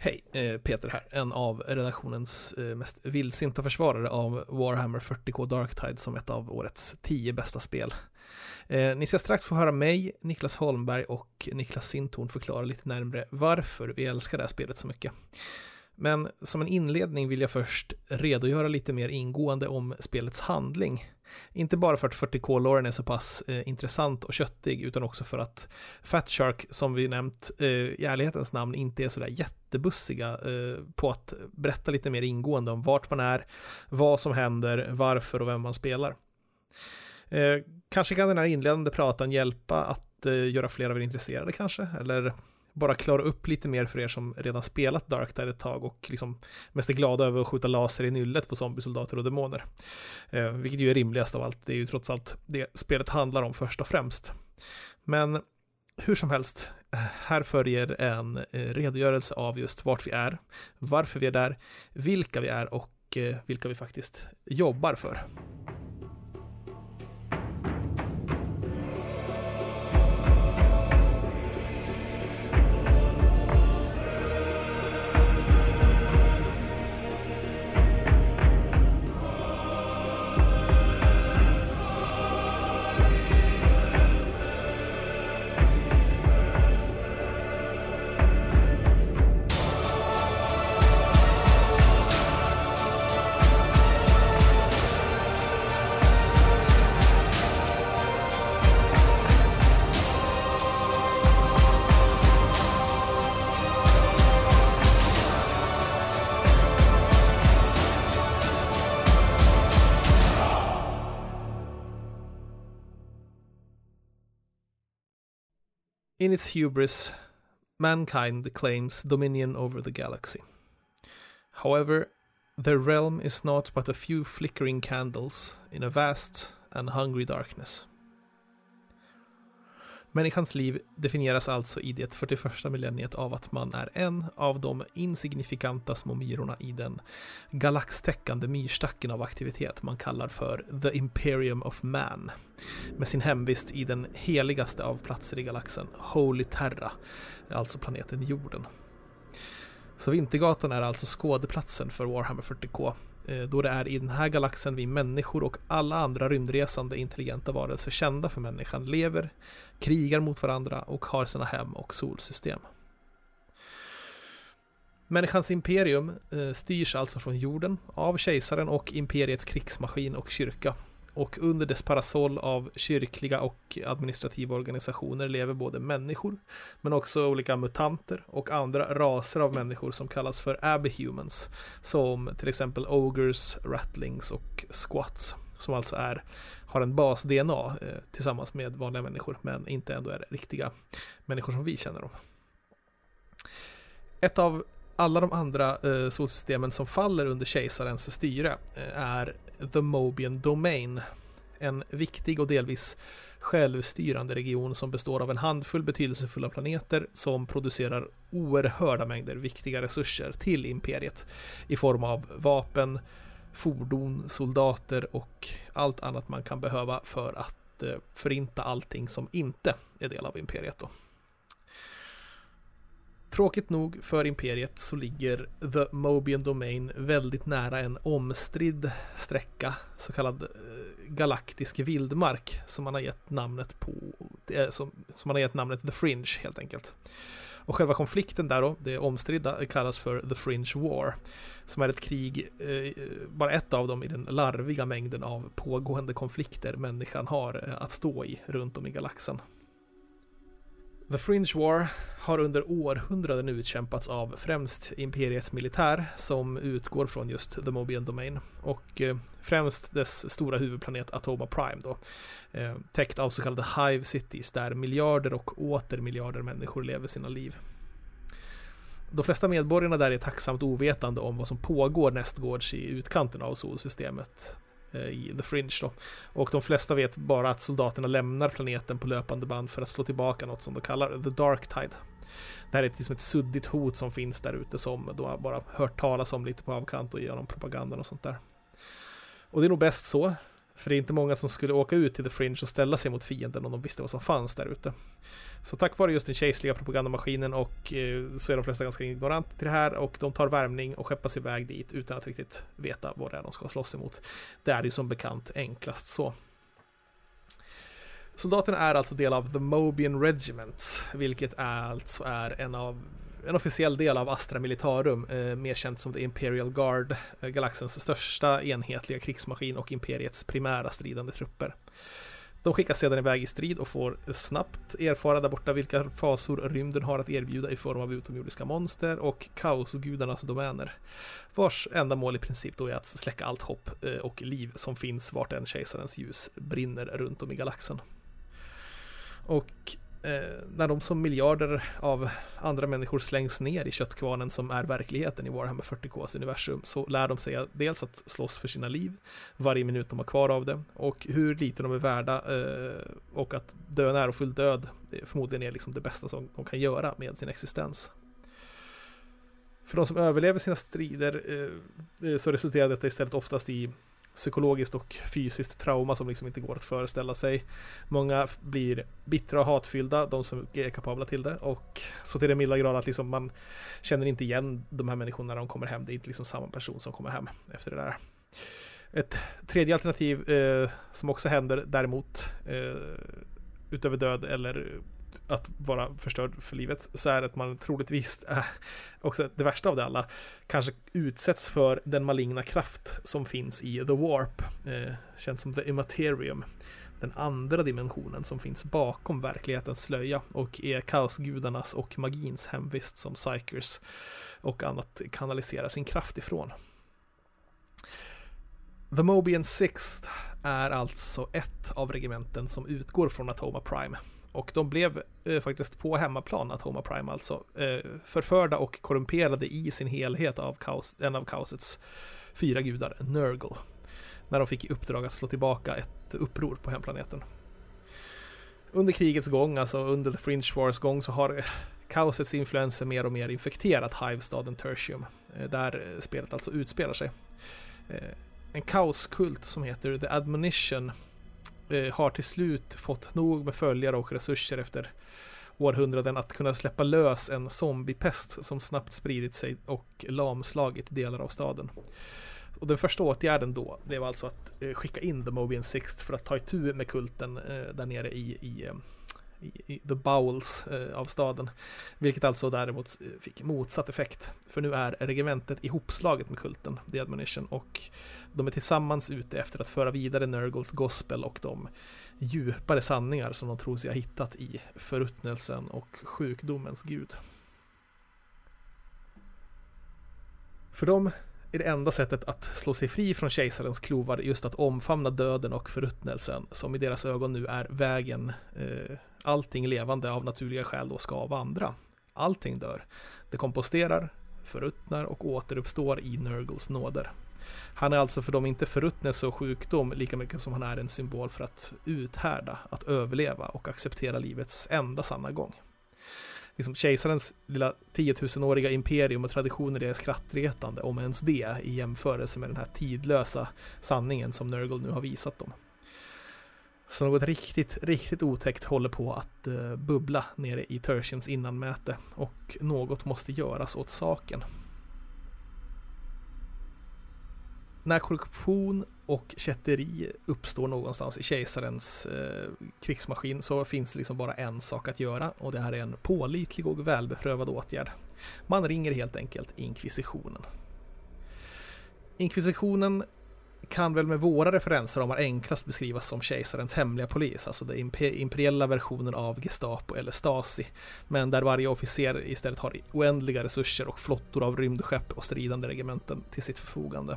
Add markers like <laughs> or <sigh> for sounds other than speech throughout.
Hej, eh, Peter här, en av redaktionens eh, mest vildsinta försvarare av Warhammer 40K Darktide som ett av årets tio bästa spel. Eh, ni ska strax få höra mig, Niklas Holmberg och Niklas Sintorn förklara lite närmre varför vi älskar det här spelet så mycket. Men som en inledning vill jag först redogöra lite mer ingående om spelets handling. Inte bara för att 40K-låren är så pass eh, intressant och köttig, utan också för att Fat Shark, som vi nämnt, eh, i ärlighetens namn inte är sådär jättebussiga eh, på att berätta lite mer ingående om vart man är, vad som händer, varför och vem man spelar. Eh, kanske kan den här inledande pratan hjälpa att eh, göra fler av er intresserade kanske, eller bara klara upp lite mer för er som redan spelat Darktide ett tag och liksom mest är glada över att skjuta laser i nyllet på zombiesoldater och demoner. Eh, vilket ju är rimligast av allt, det är ju trots allt det spelet handlar om först och främst. Men hur som helst, här följer en eh, redogörelse av just vart vi är, varför vi är där, vilka vi är och eh, vilka vi faktiskt jobbar för. In its hubris, mankind claims dominion over the galaxy. However, their realm is naught but a few flickering candles in a vast and hungry darkness. Människans liv definieras alltså i det 41 millenniet av att man är en av de insignifikanta små myrorna i den galaxtäckande myrstacken av aktivitet man kallar för The Imperium of Man, med sin hemvist i den heligaste av platser i galaxen, Holy Terra, alltså planeten jorden. Så Vintergatan är alltså skådeplatsen för Warhammer 40K, Eh, då det är i den här galaxen vi människor och alla andra rymdresande intelligenta varelser kända för människan lever, krigar mot varandra och har sina hem och solsystem. Människans imperium eh, styrs alltså från jorden av kejsaren och imperiets krigsmaskin och kyrka. Och under dess parasoll av kyrkliga och administrativa organisationer lever både människor, men också olika mutanter och andra raser av människor som kallas för abhumans, som till exempel ogres, rattlings och squats, som alltså är har en bas-DNA eh, tillsammans med vanliga människor, men inte ändå är riktiga människor som vi känner dem. Ett av alla de andra eh, solsystemen som faller under kejsarens styre eh, är The Mobian Domain, en viktig och delvis självstyrande region som består av en handfull betydelsefulla planeter som producerar oerhörda mängder viktiga resurser till imperiet i form av vapen, fordon, soldater och allt annat man kan behöva för att eh, förinta allting som inte är del av imperiet. Då. Tråkigt nog för imperiet så ligger The Mobian Domain väldigt nära en omstridd sträcka, så kallad eh, galaktisk vildmark, som man har gett namnet på, eh, som, som man har gett namnet The Fringe helt enkelt. Och själva konflikten där då, det omstridda, eh, kallas för The Fringe War. Som är ett krig, eh, bara ett av dem i den larviga mängden av pågående konflikter människan har att stå i runt om i galaxen. The Fringe War har under århundraden utkämpats av främst Imperiets militär som utgår från just The Mobian Domain och eh, främst dess stora huvudplanet Atoma Prime då, eh, täckt av så kallade Hive Cities där miljarder och åter miljarder människor lever sina liv. De flesta medborgarna där är tacksamt ovetande om vad som pågår nästgårds i utkanten av solsystemet Eh, i The Fringe då. Och de flesta vet bara att soldaterna lämnar planeten på löpande band för att slå tillbaka något som de kallar The Dark Tide. Det här är liksom ett suddigt hot som finns där ute som de har bara hört talas om lite på avkant och genom propagandan och sånt där. Och det är nog bäst så. För det är inte många som skulle åka ut till The Fringe och ställa sig mot fienden om de visste vad som fanns där ute. Så tack vare just den kejserliga propagandamaskinen och eh, så är de flesta ganska ignoranta till det här och de tar värmning och skeppas iväg dit utan att riktigt veta vad det är de ska slåss emot. Det är ju som bekant enklast så. Soldaterna är alltså del av The Mobian Regiment, vilket alltså är en, av, en officiell del av Astra Militarum, eh, mer känt som The Imperial Guard, eh, galaxens största enhetliga krigsmaskin och imperiets primära stridande trupper. De skickas sedan iväg i strid och får snabbt erfara där borta vilka fasor rymden har att erbjuda i form av utomjordiska monster och kaosgudarnas domäner. Vars enda mål i princip då är att släcka allt hopp eh, och liv som finns vart än kejsarens ljus brinner runt om i galaxen. Och Eh, när de som miljarder av andra människor slängs ner i köttkvarnen som är verkligheten i Warhammer 40Ks universum så lär de sig dels att slåss för sina liv varje minut de har kvar av det och hur lite de är värda eh, och att dö en ärofull död eh, förmodligen är liksom det bästa som de kan göra med sin existens. För de som överlever sina strider eh, eh så resulterar detta istället oftast i psykologiskt och fysiskt trauma som liksom inte går att föreställa sig. Många blir bittra och hatfyllda, de som är kapabla till det. Och så till den milda grad att liksom man känner inte igen de här människorna när de kommer hem. Det är inte liksom samma person som kommer hem efter det där. Ett tredje alternativ eh, som också händer däremot, eh, utöver död eller att vara förstörd för livet så är det att man troligtvis är också det värsta av det alla kanske utsätts för den maligna kraft som finns i The Warp, eh, känns som The Immaterium, den andra dimensionen som finns bakom verklighetens slöja och är kaosgudarnas och magins hemvist som psykers och annat kanaliserar sin kraft ifrån. The Mobian Sixth är alltså ett av regementen som utgår från Atoma Prime och de blev eh, faktiskt på hemmaplan, Atoma Prime alltså, eh, förförda och korrumperade i sin helhet av kaos, en av kaosets fyra gudar, Nurgle. När de fick i uppdrag att slå tillbaka ett uppror på hemplaneten. Under krigets gång, alltså under The Fringe Wars gång, så har eh, kaosets influenser mer och mer infekterat Hivestaden Tertium, eh, där eh, spelet alltså utspelar sig. En kaoskult som heter The Admonition eh, har till slut fått nog med följare och resurser efter århundraden att kunna släppa lös en zombiepest som snabbt spridit sig och lamslagit delar av staden. Och den första åtgärden då blev alltså att eh, skicka in The Mobian Sixt för att ta itu med kulten eh, där nere i, i eh, i, i the bowels eh, av staden. Vilket alltså däremot eh, fick motsatt effekt. För nu är regementet ihopslaget med kulten, The Admonition, och de är tillsammans ute efter att föra vidare Nurgles gospel och de djupare sanningar som de tror sig ha hittat i förruttnelsen och sjukdomens gud. För dem är det enda sättet att slå sig fri från kejsarens klovar just att omfamna döden och förruttnelsen som i deras ögon nu är vägen eh, allting levande av naturliga skäl då ska vandra. Allting dör. Det komposterar, förruttnar och återuppstår i Nurgles nåder. Han är alltså för dem inte förruttnelse och sjukdom lika mycket som han är en symbol för att uthärda, att överleva och acceptera livets enda sanna gång. Liksom kejsarens lilla 10 000-åriga imperium och traditioner är skrattretande, om ens det, i jämförelse med den här tidlösa sanningen som Nurgle nu har visat dem. Så något riktigt, riktigt otäckt håller på att uh, bubbla nere i Tertians innanmäte och något måste göras åt saken. När korruption och kätteri uppstår någonstans i kejsarens eh, krigsmaskin så finns det liksom bara en sak att göra och det här är en pålitlig och välbeprövad åtgärd. Man ringer helt enkelt inkvisitionen. Inkvisitionen kan väl med våra referenser enklast beskrivas som kejsarens hemliga polis, alltså den imperiella versionen av Gestapo eller Stasi, men där varje officer istället har oändliga resurser och flottor av rymdskepp och stridande regementen till sitt förfogande.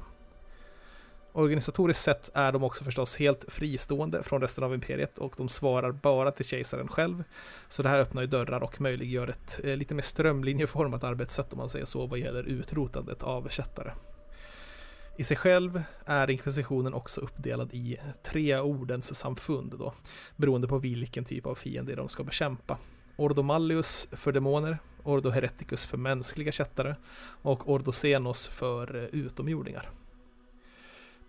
Organisatoriskt sett är de också förstås helt fristående från resten av imperiet och de svarar bara till kejsaren själv. Så det här öppnar ju dörrar och möjliggör ett eh, lite mer strömlinjeformat arbetssätt om man säger så vad gäller utrotandet av kättare. I sig själv är inkvisitionen också uppdelad i tre ordens samfund då, beroende på vilken typ av fiende de ska bekämpa. Ordo Malleus för demoner, Ordo Hereticus för mänskliga kättare och Ordo Senos för eh, utomjordingar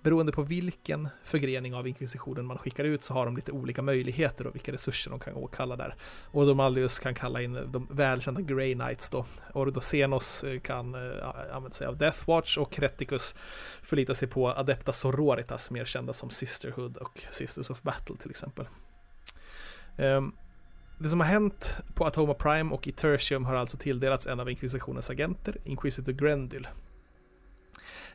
beroende på vilken förgrening av inkvisitionen man skickar ut så har de lite olika möjligheter och vilka resurser de kan åkalla där. Och kan kalla in de välkända Grey Knights då. Ordocenos eh, kan äh, använda sig av Death Watch och Reticus förlitar sig på Adepta Sororitas, mer kända som Sisterhood och Sisters of Battle till exempel. Um, det som har hänt på Atoma Prime och i Tertium har alltså tilldelats en av inkvisitionens agenter, Inquisitor Grendyl.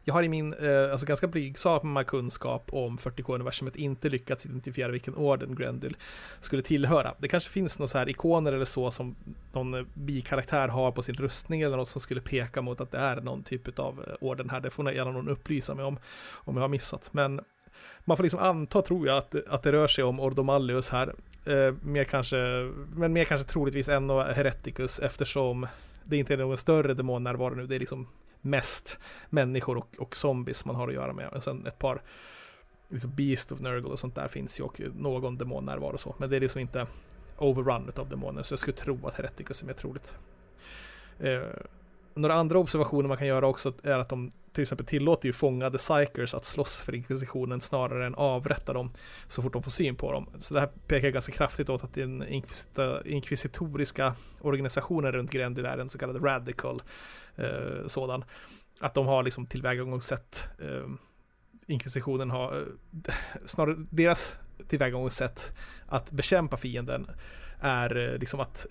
Jag har i min eh, alltså ganska blygsamma kunskap om 40K-universumet inte lyckats identifiera vilken orden Grendel skulle tillhöra. Det kanske finns några så här ikoner eller så som någon eh, bikaraktär har på sin rustning eller något som skulle peka mot att det är någon typ av eh, orden här. Det får gärna någon upplysa mig om, om jag har missat. Men man får liksom anta, tror jag, att, att det rör sig om Ordomallius här. Eh, mer kanske, men mer kanske troligtvis än Hereticus eftersom det inte är någon större demonnärvaro nu. Det är liksom mest människor och, och zombies man har att göra med. Och sen ett par liksom Beast of Nurgle och sånt där finns ju och någon demonnärvaro och så. Men det är liksom inte overrun av demoner så jag skulle tro att Hereticus är mer troligt. Eh, några andra observationer man kan göra också är att de till exempel tillåter ju fångade psykers att slåss för inkvisitionen snarare än avrätta dem så fort de får syn på dem. Så det här pekar ganska kraftigt åt att den inkvisitoriska organisationen runt Grendel är en så kallad radical eh, sådan. Att de har liksom tillvägagångssätt, eh, inkvisitionen har, eh, snarare deras tillvägagångssätt att bekämpa fienden är eh, liksom att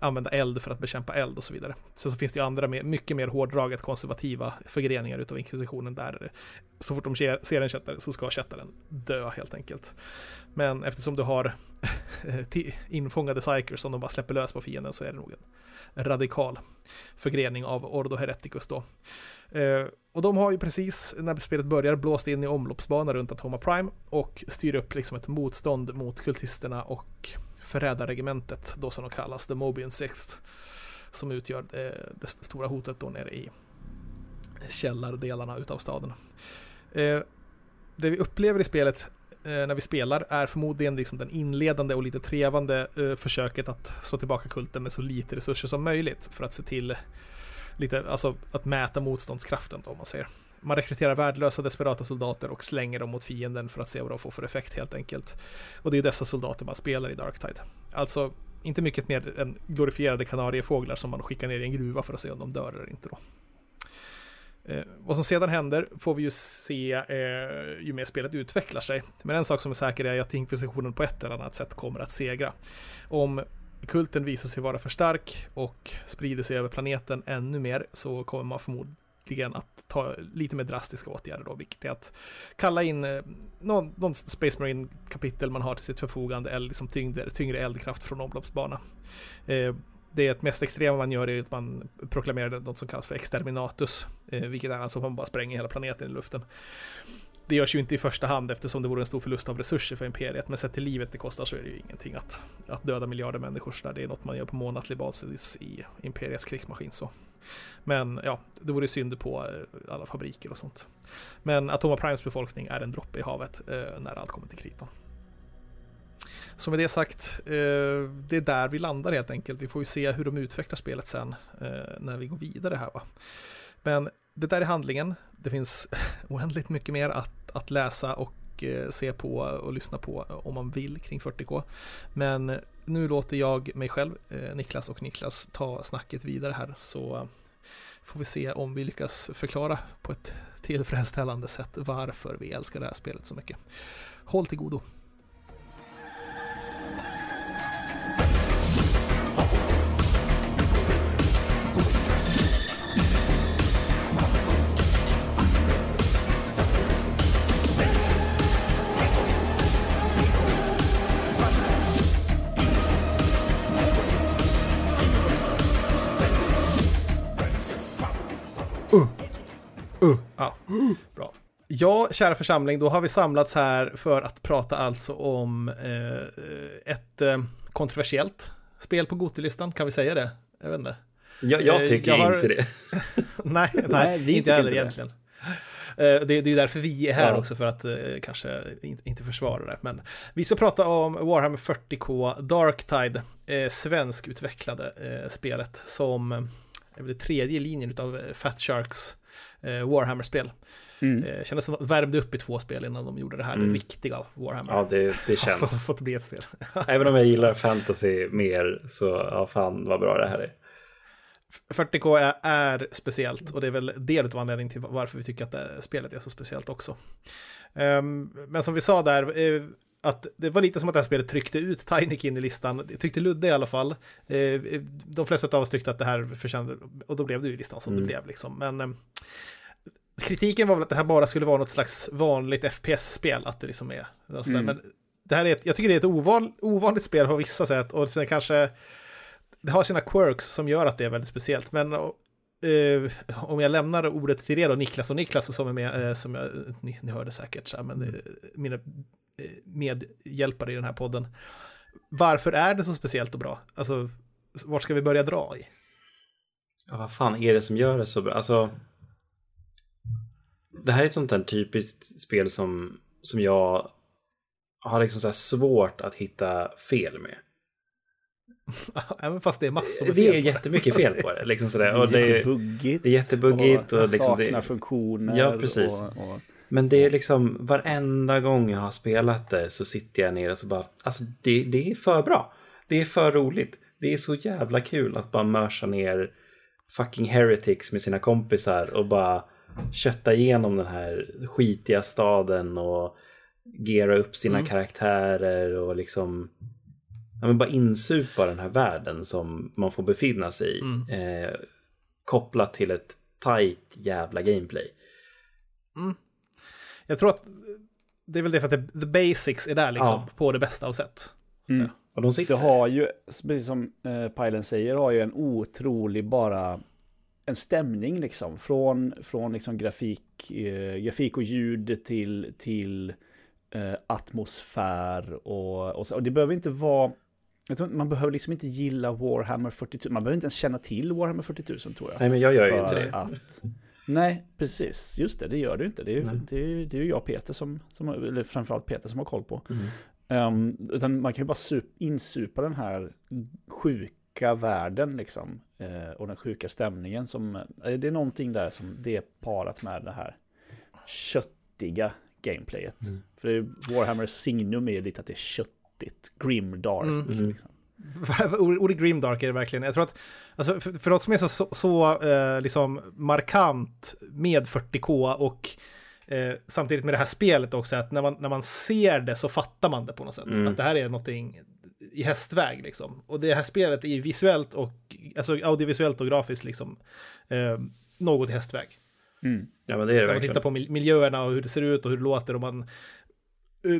använda eld för att bekämpa eld och så vidare. Sen så finns det ju andra mycket mer hårdraget konservativa förgreningar utav inkvisitionen där så fort de ser en kättare så ska kättaren dö helt enkelt. Men eftersom du har <laughs> infångade psykers som de bara släpper lös på fienden så är det nog en radikal förgrening av Ordo Hereticus då. Eh, och de har ju precis när spelet börjar blåst in i omloppsbana runt Atoma Prime och styr upp liksom ett motstånd mot kultisterna och förrädarregementet, då som de kallas, The Mobian Sixth, som utgör eh, det, det stora hotet då nere i källardelarna utav staden. Eh, det vi upplever i spelet eh, när vi spelar är förmodligen liksom den inledande och lite trevande eh, försöket att slå tillbaka kulten med så lite resurser som möjligt för att se till lite, alltså att mäta motståndskraften då om man säger. Man rekryterar värdelösa desperata soldater och slänger dem mot fienden för att se vad de får för effekt helt enkelt. Och det är dessa soldater man spelar i Darktide. Alltså inte mycket mer än glorifierade kanariefåglar som man skickar ner i en gruva för att se om de dör eller inte då. Eh, vad som sedan händer får vi ju se eh, ju mer spelet utvecklar sig. Men en sak som är säker är att inkvisitionen på ett eller annat sätt kommer att segra. Om kulten visar sig vara för stark och sprider sig över planeten ännu mer så kommer man förmodligen verkligen att ta lite mer drastiska åtgärder då, vilket är att kalla in eh, någon, någon Space Marine kapitel man har till sitt förfogande eller liksom tyngre, tyngre eldkraft från omloppsbana. Eh, det mest extrema man gör är att man proklamerar något som kallas för exterminatus, eh, vilket är alltså att man bara spränger hela planeten i luften. Det görs ju inte i första hand eftersom det vore en stor förlust av resurser för imperiet, men sett till livet det kostar så är det ju ingenting att, att döda miljarder människor så där. Det är något man gör på månatlig basis i imperiets krigsmaskin så. Men ja, det vore synd på eh, alla fabriker och sånt. Men Atoma Primes befolkning är en droppe i havet eh, när allt kommer till kritan. Så med det sagt, eh, det är där vi landar helt enkelt. Vi får ju se hur de utvecklar spelet sen eh, när vi går vidare här. Va? Men det där är handlingen. Det finns <laughs> oändligt mycket mer att, att läsa och Eh, se på och lyssna på om man vill kring 40K. Men nu låter jag mig själv, eh, Niklas och Niklas, ta snacket vidare här så får vi se om vi lyckas förklara på ett tillfredsställande sätt varför vi älskar det här spelet så mycket. Håll till godo! Uh. Ja, bra. Ja, kära församling, då har vi samlats här för att prata alltså om eh, ett eh, kontroversiellt spel på Gotilistan, kan vi säga det? Jag vet inte. Jag, jag eh, tycker jag har... inte det. <laughs> <laughs> nej, nej, nej inte jag heller egentligen. Eh, det, det är ju därför vi är här ja. också, för att eh, kanske inte försvara det. Men vi ska prata om Warhammer 40K Darktide, eh, svenskutvecklade eh, spelet som är det tredje linjen av Fat Sharks Warhammer-spel. Mm. Eh, kändes som att de värmde upp i två spel innan de gjorde det här mm. riktiga Warhammer. Ja, det, det <laughs> känns. Fått bli ett spel. <laughs> Även om jag gillar fantasy mer så, ja fan vad bra det här är. 40K är, är, speciellt och det är väl del av anledningen till varför vi tycker att det, spelet är så speciellt också. Um, men som vi sa där, uh, att det var lite som att det här spelet tryckte ut Tinic in i listan. Det tyckte Ludde i alla fall. Uh, de flesta av oss tyckte att det här förtjänade, och då blev det ju listan som mm. det blev liksom. Men um, kritiken var väl att det här bara skulle vara något slags vanligt FPS-spel, att det liksom är mm. Men det här är ett, jag tycker det är ett ovan, ovanligt spel på vissa sätt och sen kanske det har sina quirks som gör att det är väldigt speciellt. Men uh, om jag lämnar ordet till er då, Niklas och Niklas som är med, uh, som jag, ni, ni hörde säkert, så här, men uh, mina medhjälpare i den här podden. Varför är det så speciellt och bra? Alltså, vart ska vi börja dra i? Ja, vad fan är det som gör det så bra? Alltså, det här är ett sånt där typiskt spel som, som jag har liksom så svårt att hitta fel med. <laughs> Även fast det är massor med fel Det är jättemycket fel på det. <laughs> Liksom sådär. Och det är jättebuggigt. Det är jättebuggigt. Och, och liksom saknar det, funktioner. Ja, precis. Och, och, Men det är liksom varenda gång jag har spelat det så sitter jag ner och så bara, alltså det, det är för bra. Det är för roligt. Det är så jävla kul att bara mörsa ner fucking heretics med sina kompisar och bara kötta igenom den här skitiga staden och gera upp sina mm. karaktärer och liksom ja, men bara insupa den här världen som man får befinna sig i. Mm. Eh, kopplat till ett tight jävla gameplay. Mm. Jag tror att det är väl det för att det, the basics är där liksom ja. på det bästa av sätt. Mm. Och de sitter... har ju, precis som eh, Pajlen säger, har ju en otrolig bara en stämning liksom. Från, från liksom grafik, eh, grafik och ljud till, till eh, atmosfär och, och, så. och det behöver inte vara man behöver liksom inte gilla Warhammer 40 000. Man behöver inte ens känna till Warhammer 40 000 tror jag. Nej, men jag gör ju inte det. Att, nej, precis. Just det, det gör du inte. Det är ju det är, det är jag och Peter som, som, eller framförallt Peter som har koll på. Mm. Um, utan man kan ju bara sup, insupa den här sjuka världen liksom. Uh, och den sjuka stämningen som, uh, det är någonting där som det är parat med det här köttiga gameplayet. Mm. För Warhammer signum är lite att det är kött riktigt grimdark. Mm. mm. Liksom. <laughs> Ordet grimdark är det verkligen. Jag tror att, alltså, för, för något som är så, så, så eh, liksom markant med 40K och eh, samtidigt med det här spelet också, att när man, när man ser det så fattar man det på något sätt. Mm. Att det här är någonting i hästväg liksom. Och det här spelet är ju visuellt och, alltså audiovisuellt och grafiskt liksom, eh, något i hästväg. Mm. Ja, men det är det När man verkligen. tittar på miljöerna och hur det ser ut och hur det låter och man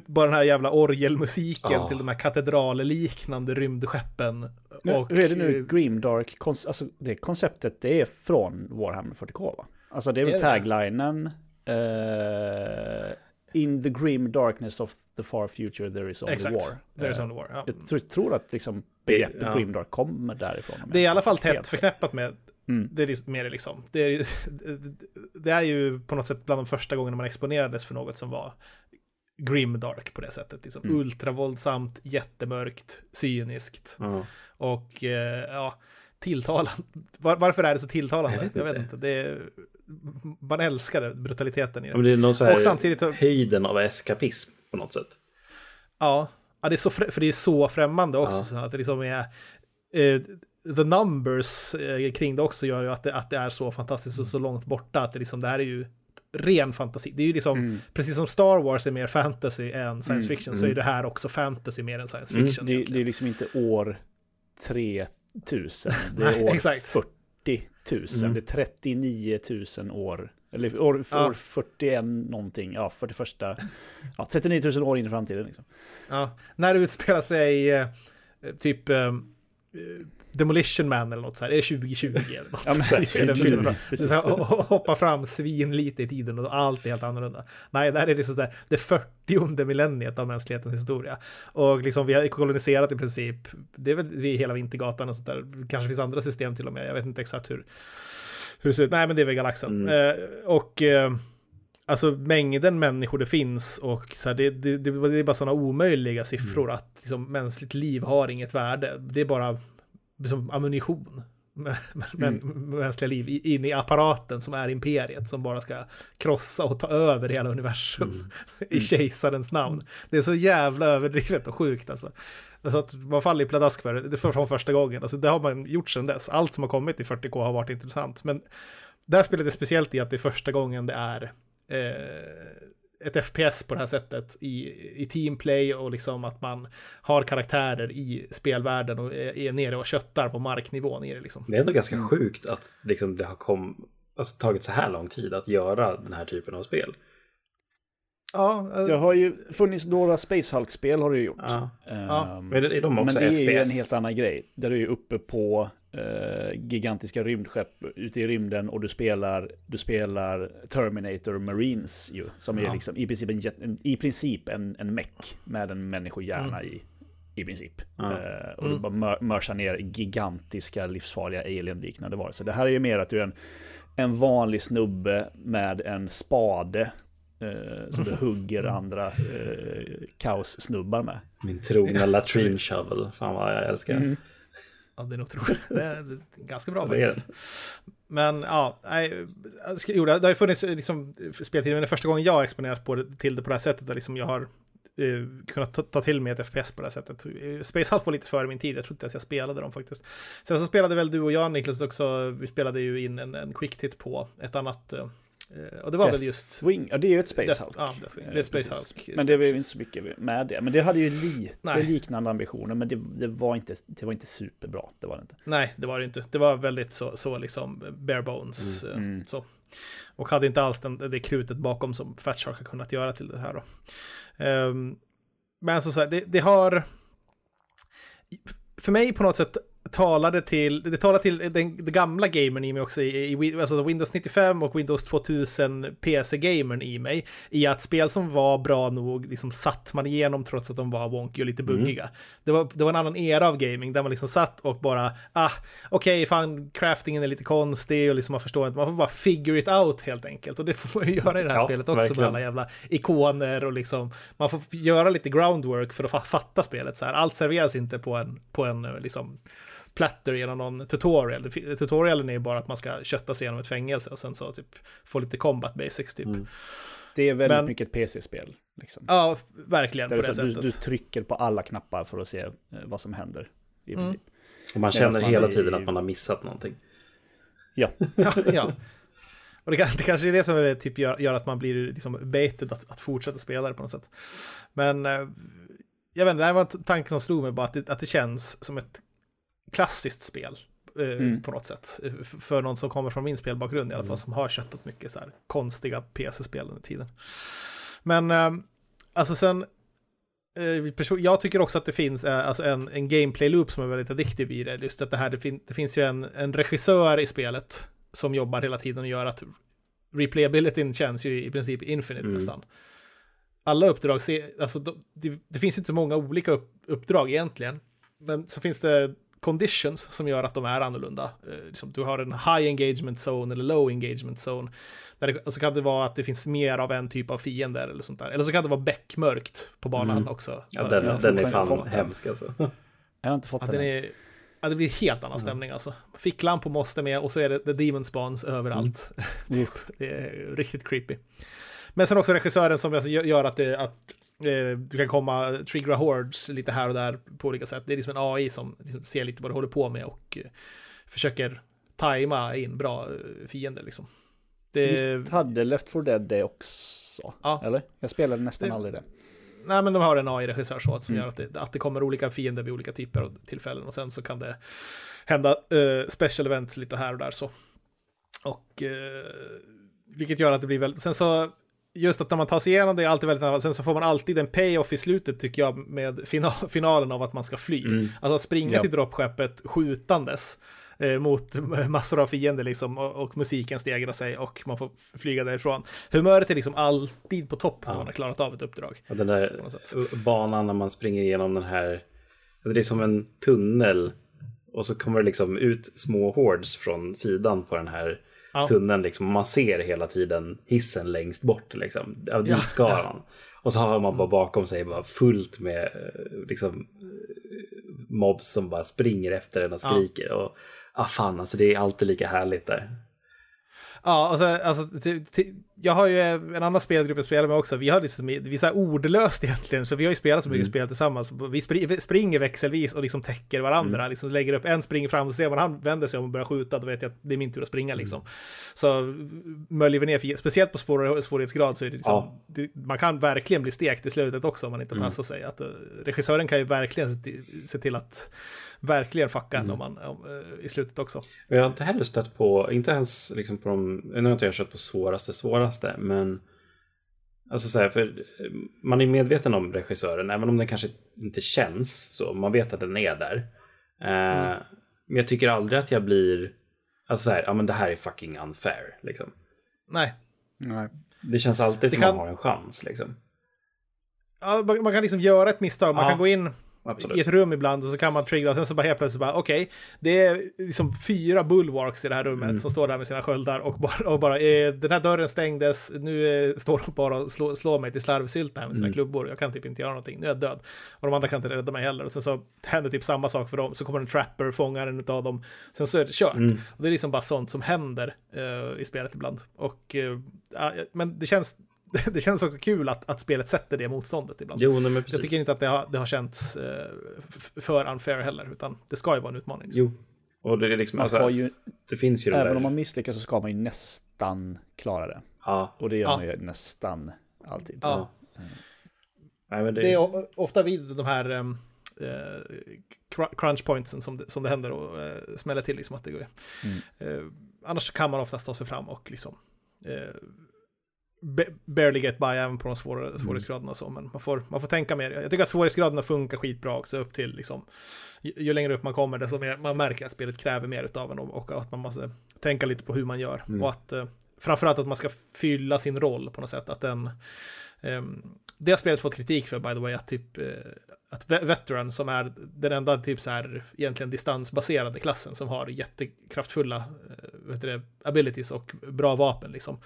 bara den här jävla orgelmusiken ja. till de här katedralliknande rymdskeppen. Nu, och, hur är det nu, Grimdark, alltså det konceptet det är från Warhammer 40K va? Alltså det är väl taglinen uh, In the grim darkness of the far future there is only Exakt. war. There is eh, only war ja. Jag tror, tror att liksom begreppet ja. Grimdark kommer därifrån. Det är i alla fall tätt förknippat med Mm. Det är mer liksom. Det är, <laughs> det är ju på något sätt bland de första gångerna man exponerades för något som var grimdark på det sättet. Liksom. Mm. Ultravåldsamt, jättemörkt, cyniskt. Mm. Och eh, ja, tilltalande. Var, varför är det så tilltalande? Jag vet inte. Jag vet inte. Det är, man älskar det, brutaliteten i det. Men det är någon så här och samtidigt, höjden av eskapism på något sätt. Ja, ja det är så, för det är så främmande också. Ja. Så att det liksom är... Eh, the numbers eh, kring det också gör ju att det, att det är så fantastiskt och så långt borta. Att det, liksom, det här är ju ren fantasi. Det är ju liksom, mm. precis som Star Wars är mer fantasy än science mm. fiction, mm. så är det här också fantasy mer än science mm. fiction. Det, det, är liksom inte år 3000, det är <laughs> år exakt. 40 000, mm. det är 39 000 år, eller år, ja. år 41 någonting, ja, 41, ja, 39 000 år in i framtiden. Liksom. Ja, när det utspelar sig eh, typ eh, Demolition Man eller något så här, är det 2020 eller något? Ja, men, så här, hoppa fram svin lite i tiden och allt är helt annorlunda. Nej, det här är liksom där, det 40 millenniet av mänsklighetens historia. Och liksom vi har koloniserat i princip, det är väl vi hela Vintergatan och sånt där, kanske finns andra system till och med, jag vet inte exakt hur, hur det ser ut, nej men det är väl galaxen. Mm. Eh, och eh, alltså mängden människor det finns och så här, det, det, det, är bara sådana omöjliga siffror mm. att liksom, mänskligt liv har inget värde. Det är bara som ammunition. med, med, mm. mänskliga liv in i apparaten som är imperiet som bara ska krossa och ta över hela universum mm. <laughs> i kejsarens namn. Det är så jävla överdrivet och sjukt alltså. alltså att man faller i pladask för det, det från första gången. Alltså det har man gjort sedan dess. Allt som har kommit i 40K har varit intressant. Men där spelar det speciellt i att det är första gången det är eh, ett FPS på det här sättet i, i teamplay och liksom att man har karaktärer i spelvärlden och är, är nere och köttar på marknivå nere liksom. Det är ändå ganska mm. sjukt att liksom det har kom, alltså, tagit så här lång tid att göra den här typen av spel. Ja, uh, det har ju funnits några Space Hulk-spel har det ju gjort. Ja. Um, Men är de också men det FPS? är ju en helt annan grej. Där du är uppe på uh, gigantiska rymdskepp ute i rymden och du spelar, du spelar Terminator Marines ju. Som ja. är liksom i princip en, i princip en, en meck med en människohjärna mm. i. I princip. Ja. Uh, och mm. du bara mörsar ner gigantiska livsfarliga alien-liknande varelser. Det här är ju mer att du är en, en vanlig snubbe med en spade Eh, som du hugger mm. andra eh, kaossnubbar med. Min trogna <laughs> latrin shovel. Fan vad jag älskar. Mm. Ja, det är nog troligt. Det är ganska bra faktiskt. Men ja, nej, jo, det har ju funnits liksom, speltid, men det är första gången jag har exponerat på det, till det på det här sättet, där liksom jag har eh, kunnat ta, ta, till mig ett FPS på det här sättet. Space Hulk var lite före min tid, jag tror inte ens jag spelade dem faktiskt. Sen så spelade väl du och jag Niklas också, vi spelade ju in en, en quick hit på ett annat Eh, och det var Death väl just... Wing, ja det är ju ett Space Death, Hulk. Ja, det är Space Hulk. Men det var ju inte så mycket med det. Men det hade ju lite Nej. liknande ambitioner, men det, det, var inte, det var inte superbra. Det var det inte. Nej, det var det inte. Det var väldigt så, så liksom bare bones. Mm. Eh, mm. Så. Och hade inte alls den, det krutet bakom som Fat Shark har kunnat göra till det här då. Um, men så, så det, det har... För mig på något sätt talade till, det talade till den, den gamla gamern i mig också, i, i, alltså Windows 95 och Windows 2000 PC-gamern i mig, i att spel som var bra nog liksom satt man igenom trots att de var wonky och lite mm. buggiga. Mm. Det, var, det var en annan era av gaming där man liksom satt och bara, ah, okej, okay, fan, craftingen är lite konstig och liksom man förstår inte, man får bara figure it out helt enkelt. Och det får man ju göra i det här ja, spelet också verkligen. med alla jävla ikoner och liksom, man får göra lite groundwork för att fatta spelet så här. Allt serveras inte på en, på en liksom platter genom någon tutorial. Tutorialen är ju bara att man ska kötta sig igenom ett fängelse och sen så typ få lite combat basics typ. Mm. Det är väldigt Men, mycket ett PC-spel. Liksom. Ja, verkligen på det, sättet. Du, du, trycker på alla knappar för att se eh, vad som händer. I mm. princip. Och man känner man hela tiden att man har missat någonting. Ja. <laughs> ja, ja. Och det, det kanske är det som typ gör, gör att man blir liksom baited att, att fortsätta spela det på något sätt. Men eh, jag vet inte, det här var tanken som slog mig bara att det, att det känns som ett klassiskt spel. Eh, mm. På något sätt. För någon som kommer från min spelbakgrund i alla fall. Mm. Som har köttat mycket så här konstiga PC-spel under tiden. Men eh, alltså sen. Eh, jag tycker också att det finns alltså en, en gameplay-loop som är väldigt addiktiv i det. Just att det här, det, fin det finns ju en, en regissör i spelet som jobbar hela tiden och gör att replayabilityn känns ju i princip infinite mm. nästan. Alla uppdrag, alltså det, det finns inte många olika upp, uppdrag egentligen. Men så finns det conditions som gör att de är annorlunda. Eh, liksom, du har en high engagement zone eller low engagement zone. Där så kan det vara att det finns mer av en typ av fiender eller sånt där. Eller så kan det vara beckmörkt på banan mm. också. Ja, den, den, den är fan hemsk alltså. <laughs> Jag har inte fått ja, den. Är, ja, det blir helt annan stämning mm. alltså. Ficklampor måste med och så är det The Demon Spawns överallt. Mm. <laughs> det är riktigt creepy. Men sen också regissören som gör att, det, att Eh, du kan komma, triggra hordes lite här och där på olika sätt. Det är liksom en AI som liksom ser lite vad du håller på med och eh, försöker tajma in bra eh, fiender liksom. Det... Visst hade Left 4 Dead det också? Ja. Eller? Jag spelade nästan det... aldrig det. Nej, men de har en AI-regissör så som mm. gör att det, att det kommer olika fiender vid olika typer av tillfällen och sen så kan det hända uh, special events lite här och där så. Och uh, vilket gör att det blir väldigt, sen så just att när man tar sig igenom det är alltid väldigt Sen så får man alltid en payoff i slutet tycker jag med final, <laughs> finalen av att man ska fly. Mm. Alltså att springa ja. till droppskeppet skjutandes eh, mot <laughs> massor av fiender liksom och, och, musiken stegrar sig och man får flyga därifrån. Humöret är liksom alltid på topp ja. när man har klarat av ett uppdrag. Ja, den där banan när man springer igenom den här, alltså det är som en tunnel och så kommer det liksom ut små hordes från sidan på den här ja. tunneln liksom. Man ser hela tiden hissen längst bort liksom. Ja, dit ska han. Och så har man bara bakom sig bara fullt med eh, liksom mobs som bara springer efter en och skriker. Ja. Och, ah, fan alltså det är alltid lika härligt där. Ja, och så, alltså, jag har ju en annan spelgrupp jag spelar med också. Vi har liksom, vi är ordlöst egentligen, för vi har ju spelat så mycket mm. spel tillsammans. Vi springer växelvis och liksom täcker varandra, mm. liksom lägger upp, en springer fram och ser man han vänder sig om och börjar skjuta, då vet jag att det är min tur att springa liksom. Mm. Så möljer vi ner, speciellt på svår, svårighetsgrad så är det liksom, ja. det, man kan verkligen bli stekt i slutet också om man inte mm. passar sig. Att, uh, regissören kan ju verkligen se till att verkligen fucka mm. om man, om, uh, i slutet också. Jag har inte heller stött på, inte ens liksom på de, nu har inte jag kört på svåraste svåraste, men Alltså så här, för man är medveten om regissören, även om den kanske inte känns så. Man vet att den är där. Uh, mm. Men jag tycker aldrig att jag blir, alltså så här, ja men det här är fucking unfair. Liksom. Nej. Nej. Det känns alltid det som kan... man har en chans. Liksom. Ja, man kan liksom göra ett misstag, man ja. kan gå in Absolut. i ett rum ibland och så kan man trigga och sen så bara helt plötsligt bara okej, okay, det är liksom fyra bulwarks i det här rummet mm. som står där med sina sköldar och bara, och bara eh, den här dörren stängdes, nu eh, står de bara och slår, slår mig till slarvsylta här med sina mm. klubbor, jag kan typ inte göra någonting, nu är jag död. Och de andra kan inte rädda mig heller och sen så händer typ samma sak för dem, så kommer en trapper, fångar en av dem, sen så är det kört. Mm. Och det är liksom bara sånt som händer uh, i spelet ibland. Och, uh, men det känns <laughs> det känns också kul att, att spelet sätter det motståndet ibland. Jo, nej, Jag tycker inte att det har, det har känts eh, för unfair heller, utan det ska ju vara en utmaning. Jo, och det är liksom, alltså, ju, det finns ju Även där. om man misslyckas så ska man ju nästan klara det. Ja. Och det gör ja. man ju nästan alltid. Ja. Mm. Nej, det... det... är ofta vid de här um, uh, crunch pointsen som det, som det händer och uh, smäller till liksom att det går. Mm. Uh, annars kan man oftast ta sig fram och liksom barely get by även på de svåra, mm. svårighetsgraderna så, men man får, man får tänka mer. Jag tycker att svårighetsgraderna funkar skitbra också upp till liksom, ju, ju längre upp man kommer desto mer man märker att spelet kräver mer av en och, och att man måste tänka lite på hur man gör mm. och att eh, framförallt att man ska fylla sin roll på något sätt, att den um, det har spelet fått kritik för by the way, att typ eh, att Veteran som är den enda typ så här egentligen distansbaserade klassen som har jättekraftfulla eh, vet det, abilities och bra vapen liksom.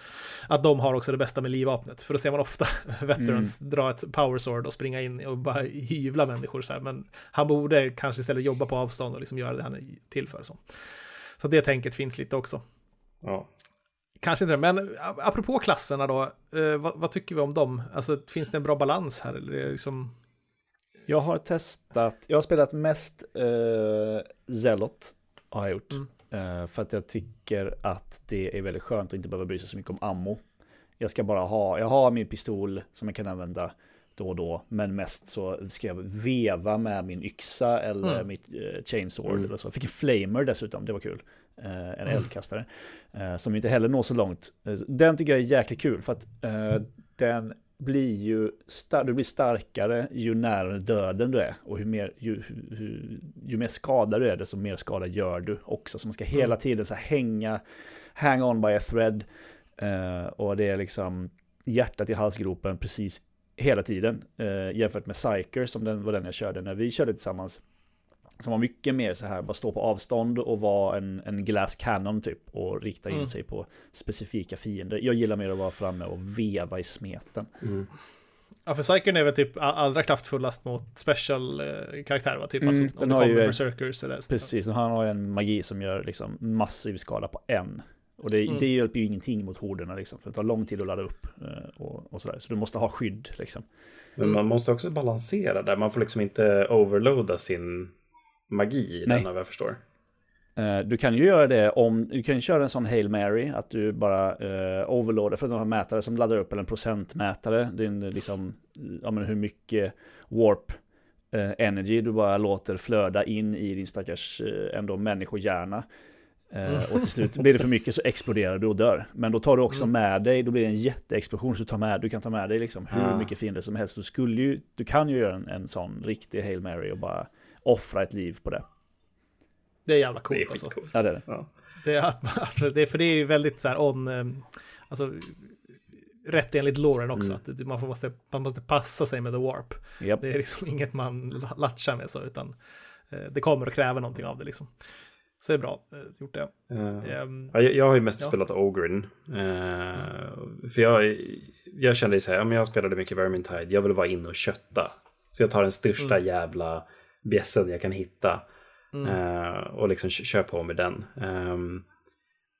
Att de har också det bästa med livvapnet. För då ser man ofta <laughs> Veterans mm. dra ett power sword och springa in och bara hyvla människor så här. Men han borde kanske istället jobba på avstånd och liksom göra det han är till för. Så, så det tänket finns lite också. Ja. Kanske inte det, men apropå klasserna då, eh, vad, vad, tycker vi om dem? Alltså finns det en bra balans här? Eller är det liksom jag har testat, jag har spelat mest uh, Zelot har jag gjort. Mm. Uh, för att jag tycker att det är väldigt skönt att inte behöva bry sig så mycket om ammo. Jag ska bara ha, jag har min pistol som jag kan använda då och då, men mest så ska jag veva med min yxa eller mm. mitt uh, chainsword mm. eller så. Jag fick en flamer dessutom, det var kul. En mm. eldkastare. Uh, som inte heller når så långt. den tycker jag är jäkligt kul för att den blir ju star du blir starkare ju närmare döden du är. Och hur mer, ju, ju, ju mer skadad du är, desto mer skada gör du också. Så man ska hela mm. tiden så hänga, hang on by a thread. Uh, och det är liksom hjärtat i halsgropen precis hela tiden. Uh, jämfört med Psyker som den, var den jag körde när vi körde tillsammans. Som var mycket mer så här, bara stå på avstånd och vara en, en glass cannon typ. Och rikta in mm. sig på specifika fiender. Jag gillar mer att vara framme och veva i smeten. Mm. Ja, för Psyken är väl typ allra kraftfullast mot special-karaktärer, va? Typ mm, alltså, den har ju, berserkers eller Precis, och han har en magi som gör liksom massiv skada på en. Och det, mm. det hjälper ju ingenting mot horderna liksom, för det tar lång tid att ladda upp eh, och, och sådär. Så du måste ha skydd liksom. Men man måste också balansera där, man får liksom inte overloada sin magi i Nej. den vad jag förstår. Uh, du kan ju göra det om, du kan ju köra en sån Hail Mary, att du bara uh, overloadar, för att du har en mätare som laddar upp, eller en procentmätare, det är en, liksom, ja men hur mycket warp uh, energy du bara låter flöda in i din stackars uh, ändå människohjärna. Mm. Och till slut blir det för mycket så exploderar du och dör. Men då tar du också mm. med dig, då blir det en jätteexplosion så du, tar med, du kan ta med dig liksom hur mycket fiender som helst. Du, skulle ju, du kan ju göra en, en sån riktig Hail Mary och bara offra ett liv på det. Det är jävla coolt det är alltså. Ja, det är det. Ja. Det är att, <laughs> alltså, det, för det är ju väldigt så här on, ehm, alltså rätt enligt Lauren också, mm. att man, måste, man måste passa sig med the warp. Yep. Det är liksom <laughs> inget man latchar med så, utan eh, det kommer att kräva någonting av det liksom. Så det är bra eh, gjort det. Uh, um, jag, jag har ju mest ja. spelat Ogrin. Uh, mm. För jag, jag kände så här, ja, jag spelade mycket Vermintide, jag vill vara inne och kötta. Så jag tar den största mm. jävla bjässen jag kan hitta. Mm. Uh, och liksom kör på med den. Um,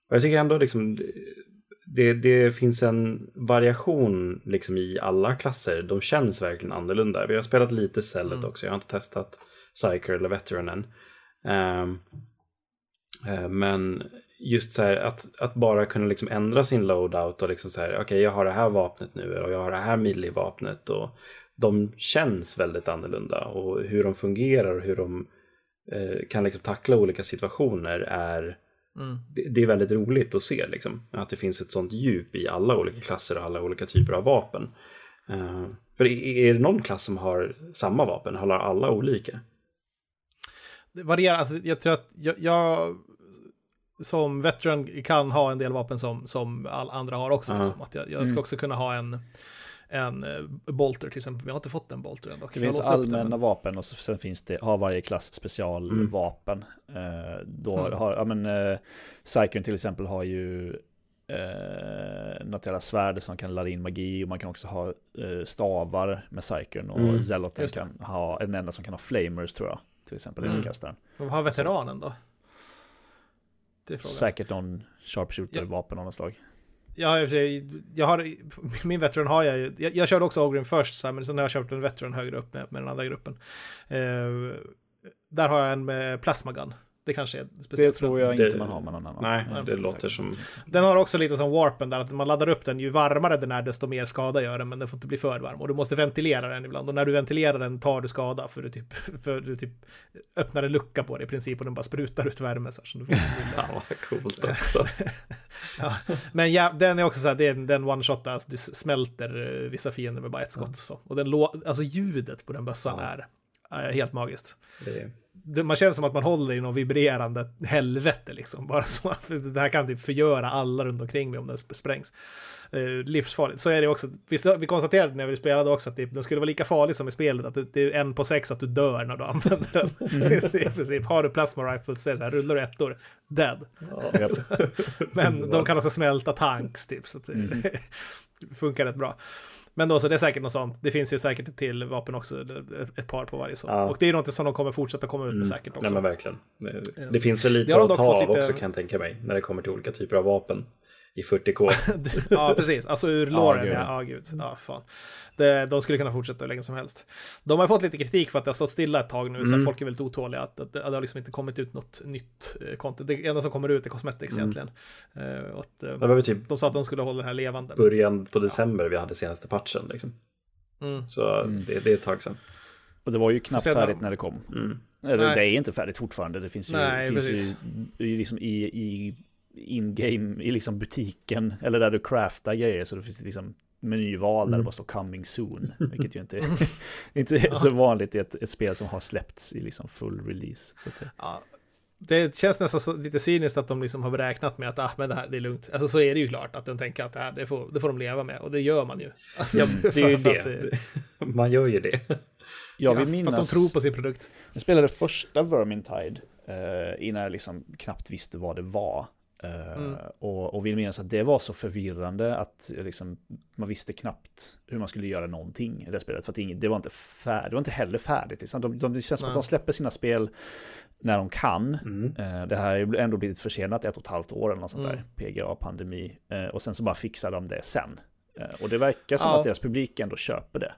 och jag tycker ändå liksom det, det finns en variation liksom i alla klasser. De känns verkligen annorlunda. Vi har spelat lite Cellet mm. också. Jag har inte testat Psyker eller Veteran än. Um, uh, men just så här att, att bara kunna liksom ändra sin loadout och liksom så här, okej okay, jag har det här vapnet nu och jag har det här melee-vapnet och de känns väldigt annorlunda och hur de fungerar och hur de eh, kan liksom tackla olika situationer är mm. det, det, är väldigt roligt att se liksom, att det finns ett sånt djup i alla olika klasser och alla olika typer av vapen. Uh, för är det någon klass som har samma vapen? Har alla olika? Det varierar, alltså jag tror att jag, jag som veteran kan ha en del vapen som, som alla andra har också. Uh -huh. liksom. att jag, jag ska mm. också kunna ha en en eh, Bolter till exempel. Jag har inte fått en Bolter än. Det finns allmänna vapen och sen finns det, har varje klass specialvapen. Mm. Eh, då mm. har, ja men, eh, Psyken till exempel har ju eh, något jävla svärd som kan ladda in magi och man kan också ha eh, stavar med Psyken och mm. Zeloten kan ha, en enda som kan ha flamers tror jag. Till exempel mm. kastaren. Vad har veteranen då? Säkert någon sharpshooter-vapen av något slag. Ja, jag har, <laughs> min veteran har jag ju. Jag, jag körde också Ogrim först, så här, men sen har jag kört en veteran högre upp med, med den andra gruppen. Eh, där har jag en med plasmagun. Det kanske är speciellt. Det tror jag inte det, man har med någon annan. Nej, nej det låter som... Den har också lite som warpen där, att man laddar upp den, ju varmare den är desto mer skada gör den, men den får inte bli för varm. Och du måste ventilera den ibland. Och när du ventilerar den tar du skada, för du typ, <laughs> för du typ öppnar en lucka på det i princip och den bara sprutar ut värme. Så, så du får <laughs> ja, vad coolt alltså. <laughs> ja, men ja, den är också så här, det är den one-shot, alltså du smälter eh, vissa fiender med bara ett skott. Mm. Så. Och den alltså ljudet på den bössan ja. är, är helt magiskt. Det är det, man känner som att man håller i någon vibrerande helvete liksom. Bara så det här kan typ förgöra alla runt omkring mig om den sprängs. Eh, livsfarligt. Så är det också. Vi, vi konstaterade när vi spelade också att det, den skulle vara lika farlig som i spelet. Att det, det är en på sex att du dör när du använder den. Mm. <laughs> I princip. Har du plasma rifles så är det så här, rullar du ettor, dead. Ja, <laughs> Men de kan också smälta tanks typ. Så det mm. <laughs> funkar rätt bra. Men då så det är säkert något sånt. Det finns ju säkert ett till vapen också, ett par på varje så. Ja. Och det är något som de kommer fortsätta komma ut med mm. säkert också. Nej men verkligen. Det, det finns väl lite att ta av lite... också kan jag tänka mig, när det kommer till olika typer av vapen i 40K. <laughs> ja, precis. Alltså ur låren, ja, ja, gud. Ja, fan. Det, de skulle kunna fortsätta hur länge som helst. De har fått lite kritik för att det har stått stilla ett tag nu, mm. så folk är väldigt otåliga. Att, att, att, det har liksom inte kommit ut något nytt eh, content. Det enda som kommer ut är cosmetics mm. egentligen. Uh, att, uh, det var typ de sa att de skulle hålla det här levande. Början på december ja. vi hade senaste patchen. Liksom. Mm. Så mm. Det, det är ett tag sedan. Och det var ju knappt färdigt när det kom. Mm. Eller, det är inte färdigt fortfarande. Det finns ju, Nej, finns ju liksom i, i in-game, i liksom butiken, eller där du craftar grejer, så det finns liksom menyval där det mm. bara står coming soon, <laughs> vilket ju inte, <laughs> inte är så vanligt i ett, ett, spel som har släppts i liksom full release. Så att, ja, det känns nästan så, lite cyniskt att de liksom har beräknat med att ah, men det här det är lugnt. Alltså så är det ju klart att de tänker att det, här, det, får, det får de leva med och det gör man ju. Alltså, ja, <laughs> det är ju det. det. Man gör ju det. Jag vill ja, minnas... För att de tror på sin produkt. Jag spelade första Vermintide uh, innan jag liksom knappt visste vad det var. Mm. och, och vill minnas att det var så förvirrande att liksom, man visste knappt hur man skulle göra någonting i det spelet. För att det, det var inte färdigt, det var inte heller färdigt. Liksom. De, de, det känns som att de släpper sina spel när de kan. Mm. Uh, det här har ändå blivit försenat ett och ett halvt år eller något sånt mm. där, PGA-pandemi. Uh, och sen så bara fixar de det sen. och det verkar som ja. att deras publik ändå köper det.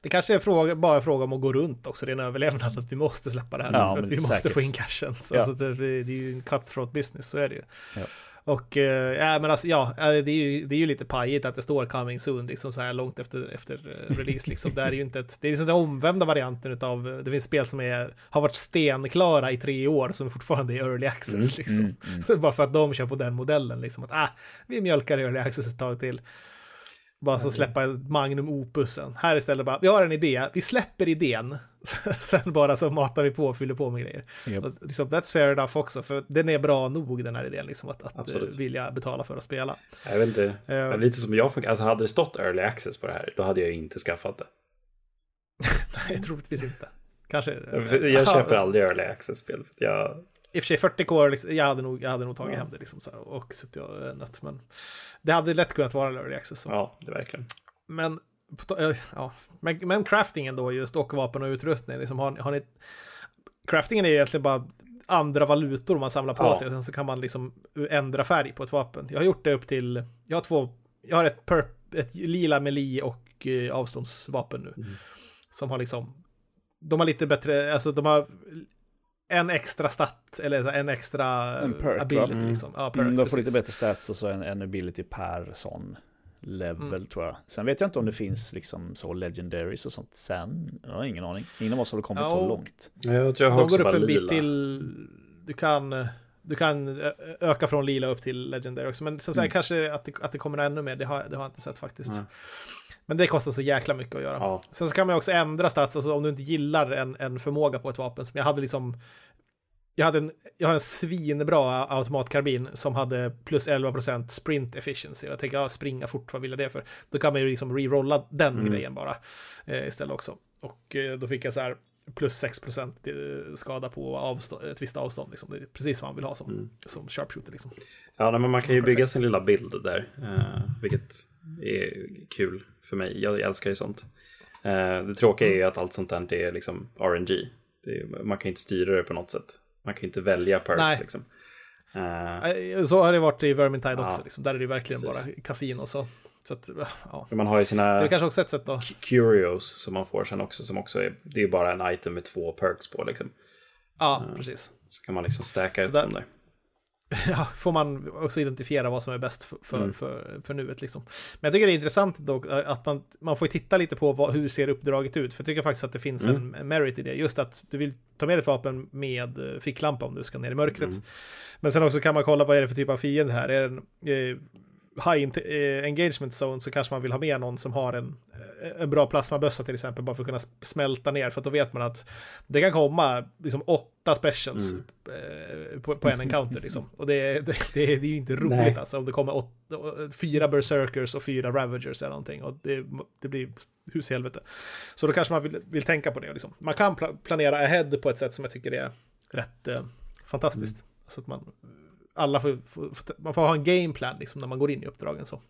Det kanske är fråga, bara en fråga om att gå runt också, det är en överlevnad att vi måste släppa det här ja, nu för att vi säkert. måste få in cashen. Ja. Alltså, det, är ju en cutthroat business, så är det ju. Ja. Och äh, men alltså, ja, det är, ju, det är ju lite pajigt att det står coming soon, liksom så här långt efter, efter eh, release. Liksom. det är ju inte ett, det är liksom den omvända varianten av, det finns spel som är, har varit stenklara i tre år som fortfarande är early access. Mm, liksom. Mm, mm. <laughs> Bara för att de kör på den modellen, liksom att ah, vi mjölkar early access ett tag till. Bara så släppa Magnum Opusen. Här istället bara, vi har en idé, vi släpper idén. <laughs> Sen bara så matar vi på och fyller på med grejer. Yep. liksom, that's fair enough också, för den är bra nog den här idén, liksom, att, att uh, vilja betala för att spela. Jag vet inte, uh, lite som jag funkar, alltså hade det stått early access på det här, då hade jag inte skaffat det. <laughs> Nej, troligtvis inte. Kanske. Jag köper aldrig early access-spel, för jag i och för sig 40K, liksom, jag, hade nog, jag hade nog tagit ja. hem det liksom så här, och suttit och eh, nött. Men det hade lätt kunnat vara early access. Så. Ja, det verkligen. Men, ja, men, men craftingen då just och vapen och utrustning, liksom, har, har ni craftingen är egentligen bara andra valutor man samlar på Ja. sig och sen så kan man liksom ändra färg på ett vapen. Jag har gjort det upp till, jag har två, jag har ett, perp, ett lila melee och eh, avståndsvapen nu. Mm. Som har liksom, de har lite bättre, alltså de har en extra stat, eller så här en extra En perk, va? ability Mm. liksom. Ja, perk, Mm, de får lite bättre stats och så en, en ability per sån level Mm. tror jag. Sen vet jag inte om det finns liksom så legendaries och sånt sen. Jag har ingen aning. Ingen av oss har kommit Ja, så och- långt. Jag tror jag har De också går upp en bit lila. till, du kan, du kan öka från lila upp till legendary också. Men så att säga, Mm. kanske att det, att det kommer ännu mer, det har, det har jag inte sett faktiskt. Nej. Men det kostar så jäkla mycket att göra. Ja, Sen så kan man också ändra stats, alltså om du inte gillar en, en förmåga på ett vapen. Som jag hade liksom, jag, hade en, jag har en svinbra automatkarbin som hade plus 11% sprint efficiency. Jag tänker, ja, springa fort, vad vill jag det för? Då kan man ju liksom rerolla den Mm. grejen bara eh, istället också. Och eh, då fick jag så här plus 6% eh, skada på avstånd, ett visst avstånd. Liksom. Det är precis vad man vill ha som, Mm. som sharpshooter. Liksom. ja men man kan ju bygga sin lilla bild där, eh, vilket är kul för mig. Jag älskar ju sånt. Eh, det tråkiga är ju att allt sånt där är liksom RNG. Är, man kan ju inte styra det på något sätt. Man kan ju inte välja perks Nej. liksom. Eh, Så har det varit i Vermintide Ja, också. Liksom. Där är det verkligen precis. bara kasino. Så, så att, ja. man har ju Det sina är kanske också ett sätt då. curios som man får sen också, som också är, det är bara en item med två perks på liksom. Ja, precis. Så kan man liksom stacka Så ut där- dem där. <laughs> ja, får man också identifiera vad som är bäst för, för, Mm. för, för nuet. Liksom. Men jag tycker det är intressant dock eh, att man, man får titta lite på vad, hur ser uppdraget ut. För jag tycker faktiskt att det finns Mm. en merit i det. Just att du vill ta med ett vapen med eh, ficklampa om du ska ner i mörkret. Mm. Men sen också kan man kolla vad är det för typ av fiende här. Är det en eh, high eh, engagement zone så kanske man vill ha med någon som har en, eh, en bra plasmabössa till exempel. Bara för att kunna smälta ner. För att då vet man att det kan komma liksom åtta specials Mm. eh, på, på en encounter. Liksom. Och det, det, det, är- det är ju inte roligt Nej. alltså. Om det kommer åtta, fyra berserkers och fyra ravagers eller någonting. Och det, det blir hus i helvete. Så då kanske man vill, vill tänka på det. Liksom. Man kan pla- planera ahead på ett sätt som jag tycker är rätt eh, fantastiskt. Mm. Så att man, alla får, får, man får ha en gameplan liksom, när man går in i uppdragen. Så.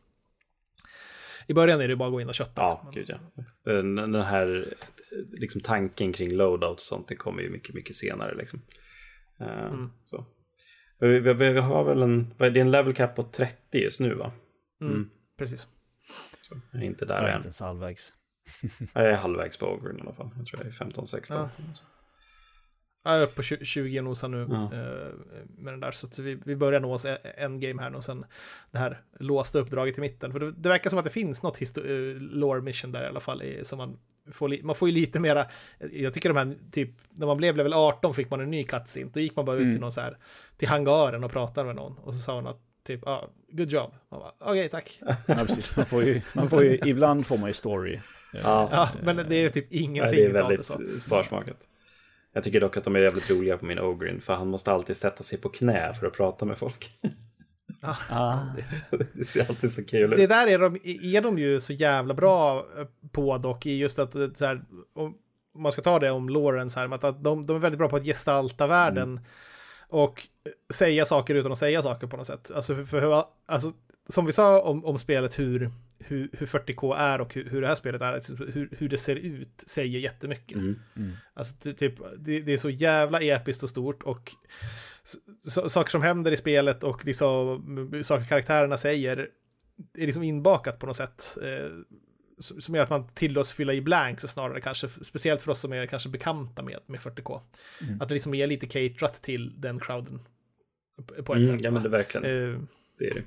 I början är det bara att gå in och kötta. Ja, liksom. gud ja. Den den här liksom, tanken kring loadout och sånt, det kommer ju mycket, mycket senare. Liksom. Eh, Mm. så. Vi, vi, vi har väl en, det är en level cap på 30 just nu va? Mm, Mm. Precis. Jag är inte Jag där är än. inte ens halvvägs. Jag är halvvägs på Ogren i alla fall. Jag tror jag är 15-16. Ja. Jag är uppe på 20 20 och nosar nu Ja. eh, med den där. Så vi, vi börjar nå oss e- en game här nu och sen det här låsta uppdraget i mitten. För det, det verkar som att det finns något eh, lore mission där i alla fall. Som man, får man får ju lite mera, jag tycker de här, typ, när man blev level 18 fick man en ny cutscene. Då gick man bara ut Mm. till någon så här, till hangaren och pratade med någon. Och så sa hon att typ, ah, good job. Okej, tack. <laughs> Ja, precis. Man får ju, man får ju, ibland får man ju story. Ja. Ja, men det är typ Nej, ingenting det är det väldigt så. sparsmakat. Jag tycker dock att de är jävligt roliga på min Ogrin, för han måste alltid sätta sig på knä för att prata med folk. Ah, <laughs> det ser alltid så kul ut. Det där är de, är de ju så jävla bra eh, på dock, i just att det så här, om man ska ta det om Lawrence här, att de, de är väldigt bra på att gestalta världen och säga saker utan att säga saker på något sätt. Alltså, för, för, alltså som vi sa om, om spelet, hur, hur, hur 40K är och hur, hur det här spelet är, alltså, hur, hur det ser ut, säger jättemycket. Mm. mm. Alltså ty- typ, det, det är så jävla episkt och stort och saker som händer i spelet och liksom, saker karaktärerna säger är liksom inbakat på något sätt. Eh, som gör att man tillåts fylla i blanks snarare kanske, speciellt för oss som är kanske bekanta med, med 40K. Mm. Att det liksom är lite caterat till den crowden. På ett Mm, sätt. ja, men det verkligen. Eh, Det är det.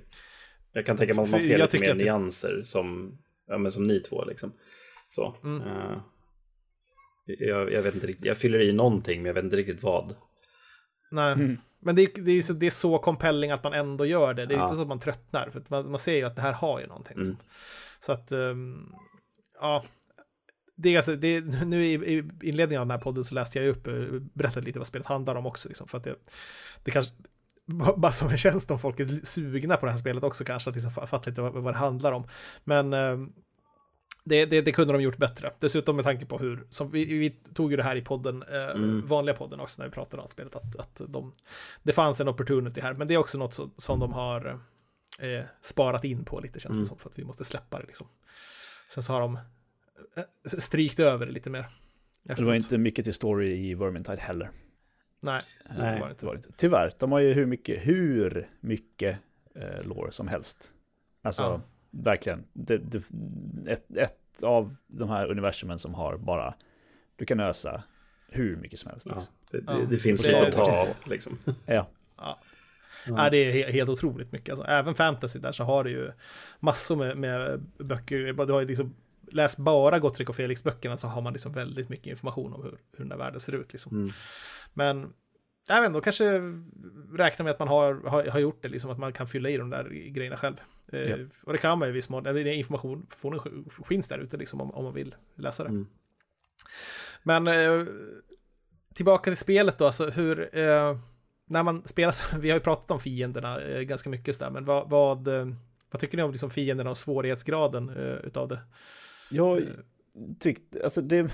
Jag kan tänka mig att man ser lite mer nyanser som, ja, men som ni två. Liksom. Så. Mm. eh, jag, jag vet inte riktigt, jag fyller i någonting men jag vet inte riktigt vad. nej. Mm. Men det, är- det, är så, det är så compelling att man ändå gör det. Det är Ja. inte så att man tröttnar, för att man, man ser ju att det här har ju någonting. Liksom. Mm. Så att, ehm, ja. Det är alltså, det är, nu i, i inledningen av den här podden så läste jag upp, eh, berättade lite vad spelet handlar om också. Liksom, för att det, det kanske, bara som en tjänst om folk är sugna på det här spelet också kanske, att liksom fa- fatta lite vad, vad det handlar om. Men ehm, det, det, det kunde de gjort bättre. Dessutom med tanke på hur, som vi, vi tog ju det här i podden, eh, Mm. vanliga podden också när vi pratade om spelet, att, att de, det fanns en opportunity här. Men det är också något så, som de har eh, sparat in på lite känns det Mm. som, för att vi måste släppa det liksom. Sen så har de eh, strykt över det lite mer. Det var efteråt. inte mycket till story i Vermintide heller. Nej, Nej, det var inte. Var inte. Tyvärr, de har ju hur mycket, hur mycket eh, lore som helst. Alltså, ja. verkligen. Det, det, ett, ett av de här universumen som har bara, du kan ösa hur mycket som helst. Liksom. Ja, det, det, det, finns lite att ta av liksom. <laughs> Ja. ja. Mm. Ja, det är helt otroligt mycket. Alltså, även fantasy där så har du ju massor med, med böcker. Du har ju liksom läst bara Gottrick och Felix böckerna så har man liksom väldigt mycket information om hur, hur den där världen ser ut. Liksom. Mm. Men jag vet inte, kanske räkna med att man har, har, har, gjort det, liksom att man kan fylla i de där grejerna själv. Eh, ja. och det kan man i viss mån, eller information finns där ute liksom, om, om man vill läsa det. Mm. Men eh, tillbaka till spelet då, alltså hur, eh, när man spelar, <laughs> vi har ju pratat om fienderna eh, ganska mycket där, men vad, vad, eh, vad tycker ni om liksom fienderna och svårighetsgraden eh, utav det? Jag tyckte, alltså det,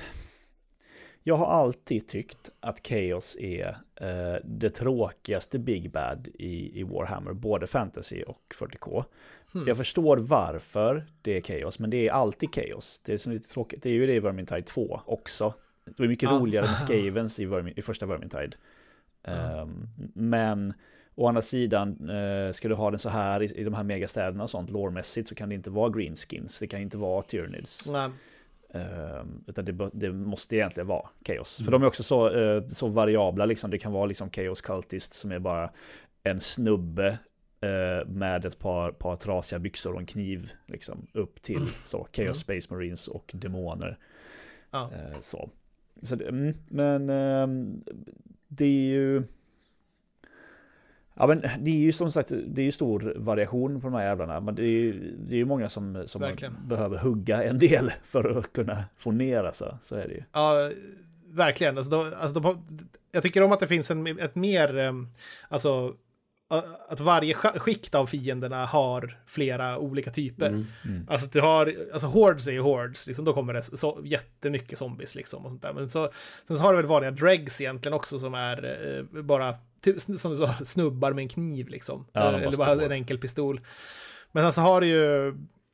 jag har alltid tyckt att Chaos är eh, det tråkigaste Big Bad i, i Warhammer, både fantasy och 40K. Hmm. Jag förstår varför det är Chaos, men det är alltid Chaos. Det är som lite tråkigt. Det är ju det i Vermintide 2 också. Det var mycket ah. roligare med <laughs> Skavens i, Vermin, i första Vermintide. Ah. Um, men å andra sidan, uh, ska du ha den så här i, i de här megastäderna och sånt, lårmässigt, så kan det inte vara greenskins, det kan inte vara Tyranids. Nej. Uh, utan det, det, måste egentligen vara Chaos. Mm. För de är också så, uh, så variabla, liksom. det kan vara liksom Chaos Cultist som är bara en snubbe uh, med ett par, par trasiga byxor och en kniv liksom, upp till mm. så, Chaos mm. Space Marines och demoner. Ja. Eh, så. så det, mm, men ehm, det är ju... Ja men det är ju som sagt, det är ju stor variation på de här jävlarna. Men det är ju, det är ju många som, som behöver hugga en del <laughs> för att kunna få ner alltså. Så är det ju. Ja, verkligen. Alltså, de, alltså de, jag tycker om att det finns en, ett mer, alltså att varje skikt av fienderna har flera olika typer. Mm, mm. Alltså du har, alltså hordes är ju hordes, liksom, då kommer det så, jättemycket zombies liksom och sånt där. Men så, sen så har du väl vanliga dregs egentligen också som är eh, bara, typ, som du sa, <laughs> snubbar med en kniv liksom. Ja, Eller bara en enkel pistol. Men sen så har du ju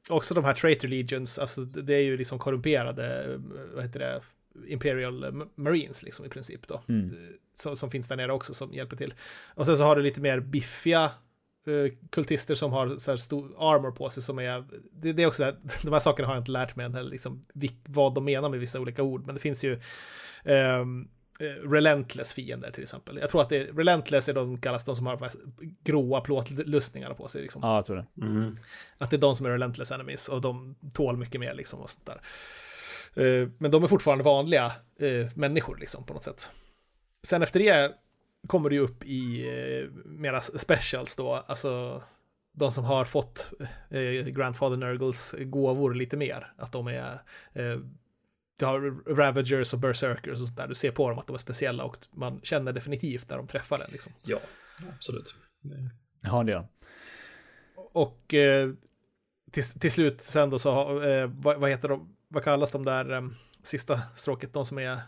också de här traitor legions, alltså det är ju liksom korrumperade, vad heter det, Imperial Marines liksom i princip då. Mm. Som, som, finns där nere också som hjälper till. Och sen så har du lite mer biffiga uh, kultister som har så här stor armor på sig som är, det, det är också, <laughs> de här sakerna har jag inte lärt mig än heller, liksom, vad de menar med vissa olika ord, men det finns ju um, Relentless fiender till exempel. Jag tror att det är, Relentless är de kallas de som har gråa plåtlustningarna på sig. Liksom. Ja, jag tror det. Mm. Att det är de som är Relentless enemies och de tål mycket mer liksom och sånt där. Eh, men de är fortfarande vanliga eh, människor liksom på något sätt. Sen efter det kommer det ju upp i eh, mera specials då, alltså de som har fått Grandfather Nurgles gåvor lite mer, att de är du har Ravagers och Berserkers och sånt där, du ser på dem att de är speciella och man känner definitivt när de träffar den liksom. Ja, absolut. Ja, det gör Och till, till slut sen då så, vad, vad heter de, vad kallas de där um, sista stråket, de som är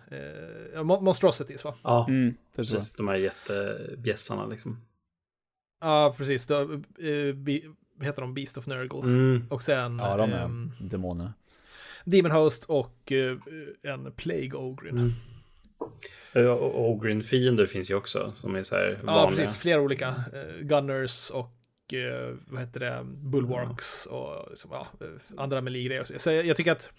uh, monstrosities va? Ja, mm, precis. De här jättebjässarna liksom. Ja, precis. Då, uh, be, heter de Beast of Nurgle. Mm. Och sen... Ja, de är um, demonerna. Demon Host och uh, en Plague Ogrin. Mm. Ogrin-fiender finns ju också, som är så här vanliga. Ja, precis. Flera olika. Uh, gunners och vad heter det, Bulwarks och liksom, ja, andra melee-grejer. Så jag, jag, tycker att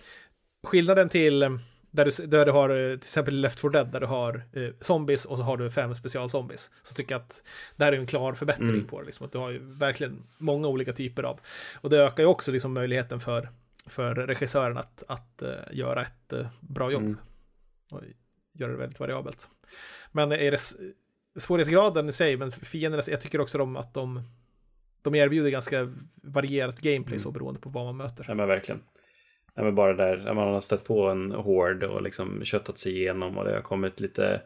skillnaden till eh, där du, där du har eh, till exempel Left 4 Dead där du har eh, zombies och så har du fem specialzombies. Så tycker jag att det här är en klar förbättring mm. på det. Liksom, att du har ju verkligen många olika typer av. Och det ökar ju också liksom möjligheten för, för regissören att, att uh, göra ett uh, bra jobb. Mm. Och göra det väldigt variabelt. Men är det svårighetsgraden i sig, men fienderna, jag tycker också om att de de erbjuder ganska varierat gameplay så mm. beroende på vad man möter. Ja men verkligen. Ja, men bara där man har stött på en hård och liksom köttat sig igenom och det har kommit lite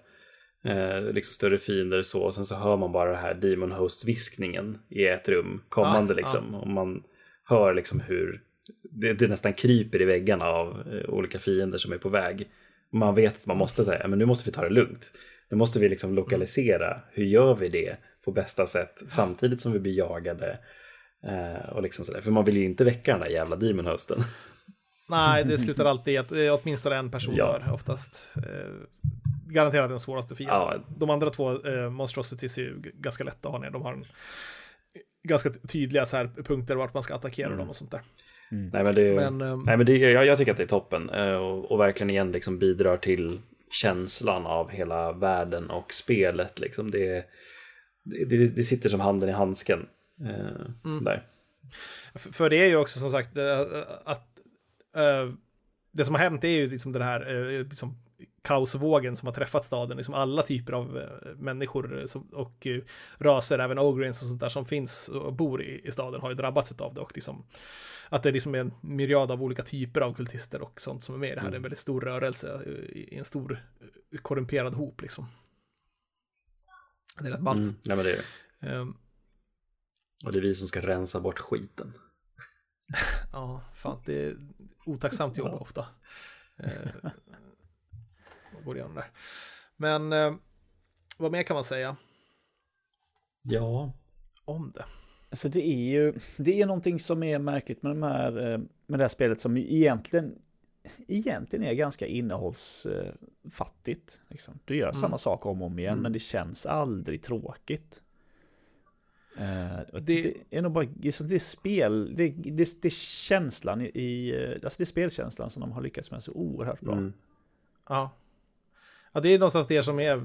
eh, liksom större fiender så och sen så hör man bara det här Demon Host-viskningen i ett rum kommande ah, liksom. Ah. Och man hör liksom hur det, det, nästan kryper i väggarna av eh, olika fiender som är på väg. Man vet att man måste säga, men nu måste vi ta det lugnt. Nu måste vi liksom lokalisera, hur gör vi det? på bästa sätt samtidigt som vi blir jagade. Eh, och liksom sådär. För man vill ju inte väcka den där jävla demon hosten. <laughs> Nej, det slutar alltid i att eh, åtminstone en person ja. dör oftast. Eh, garanterat den svåraste fienden. Ja. De andra två eh, monstrosities är ju ganska lätta att ha ner. De har en, ganska tydliga så här, punkter vart man ska attackera Mm. dem och sånt där. Nej, men det, Men ehm, nej, men det, jag, jag tycker att det är toppen eh, och, och verkligen igen liksom bidrar till känslan av hela världen och spelet. Liksom. Det, det, det, sitter som handen i handsken. eh, Mm. Där. För, för det är ju också som sagt eh, att eh, det som har hänt är ju liksom den här liksom kaosvågen som har träffat staden. Liksom alla typer av eh, människor som, och eh, raser, även ogrins och sånt där som finns och bor i, i staden har ju drabbats av det. Och liksom, att det liksom är en myriad av olika typer av kultister och sånt som är med i det här. Det är en väldigt stor rörelse eh, i, en stor eh, korrumperad hop liksom. Det är rätt ballt. Mm. Nej, men det, är, det. Ehm, och det är vi som ska rensa bort skiten. <laughs> Ja, fan, det är otacksamt jobb ofta. Går igenom där. Men eh, vad mer kan man säga Ja, om det? Alltså det är ju, det är någonting som är märkligt med, de här, eh, med det här spelet som ju egentligen, egentligen är ganska innehållsfattigt. Liksom. Du gör samma sak om och om igen, Mm. men det känns aldrig tråkigt. Eh, och Det- det, är nog bara, det är spel, det, det, det är känslan i- i, eh, alltså det är spelkänslan som de har lyckats med så oerhört bra. mm. Ja. Ja, det är någonstans det som är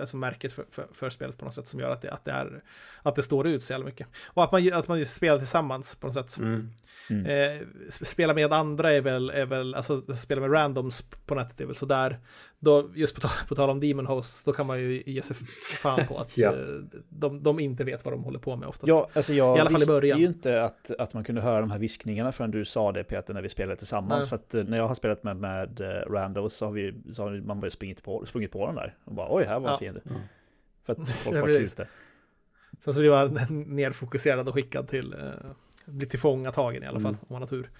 alltså, märket för, för, för spelet på något sätt som gör att det, att det, är, att det står ut så jävla mycket. Och att man, att man spelar tillsammans på något sätt. Mm. Eh, sp- spela med andra är väl, är väl, alltså spela med randoms på nätet är väl sådär. Då, just på, tal- på tal om Demon Host, då kan man ju ge sig fan på att <laughs> Ja. eh, de, de inte vet vad de håller på med oftast. Ja, alltså jag I alla fall i början. ju inte att, att man kunde höra de här viskningarna förrän du sa det Peter när vi spelade tillsammans. Nej. För att eh, när jag har spelat med, med eh, randos så har, vi, så har man bara sprungit på, sprungit på den där. Och bara oj, här var en Ja. fiende. Ja. För att <laughs> folk var kul Sen så blir man <laughs> nedfokuserad och skickad till, eh, blir tillfångatagen i alla fall, Mm. om man har tur.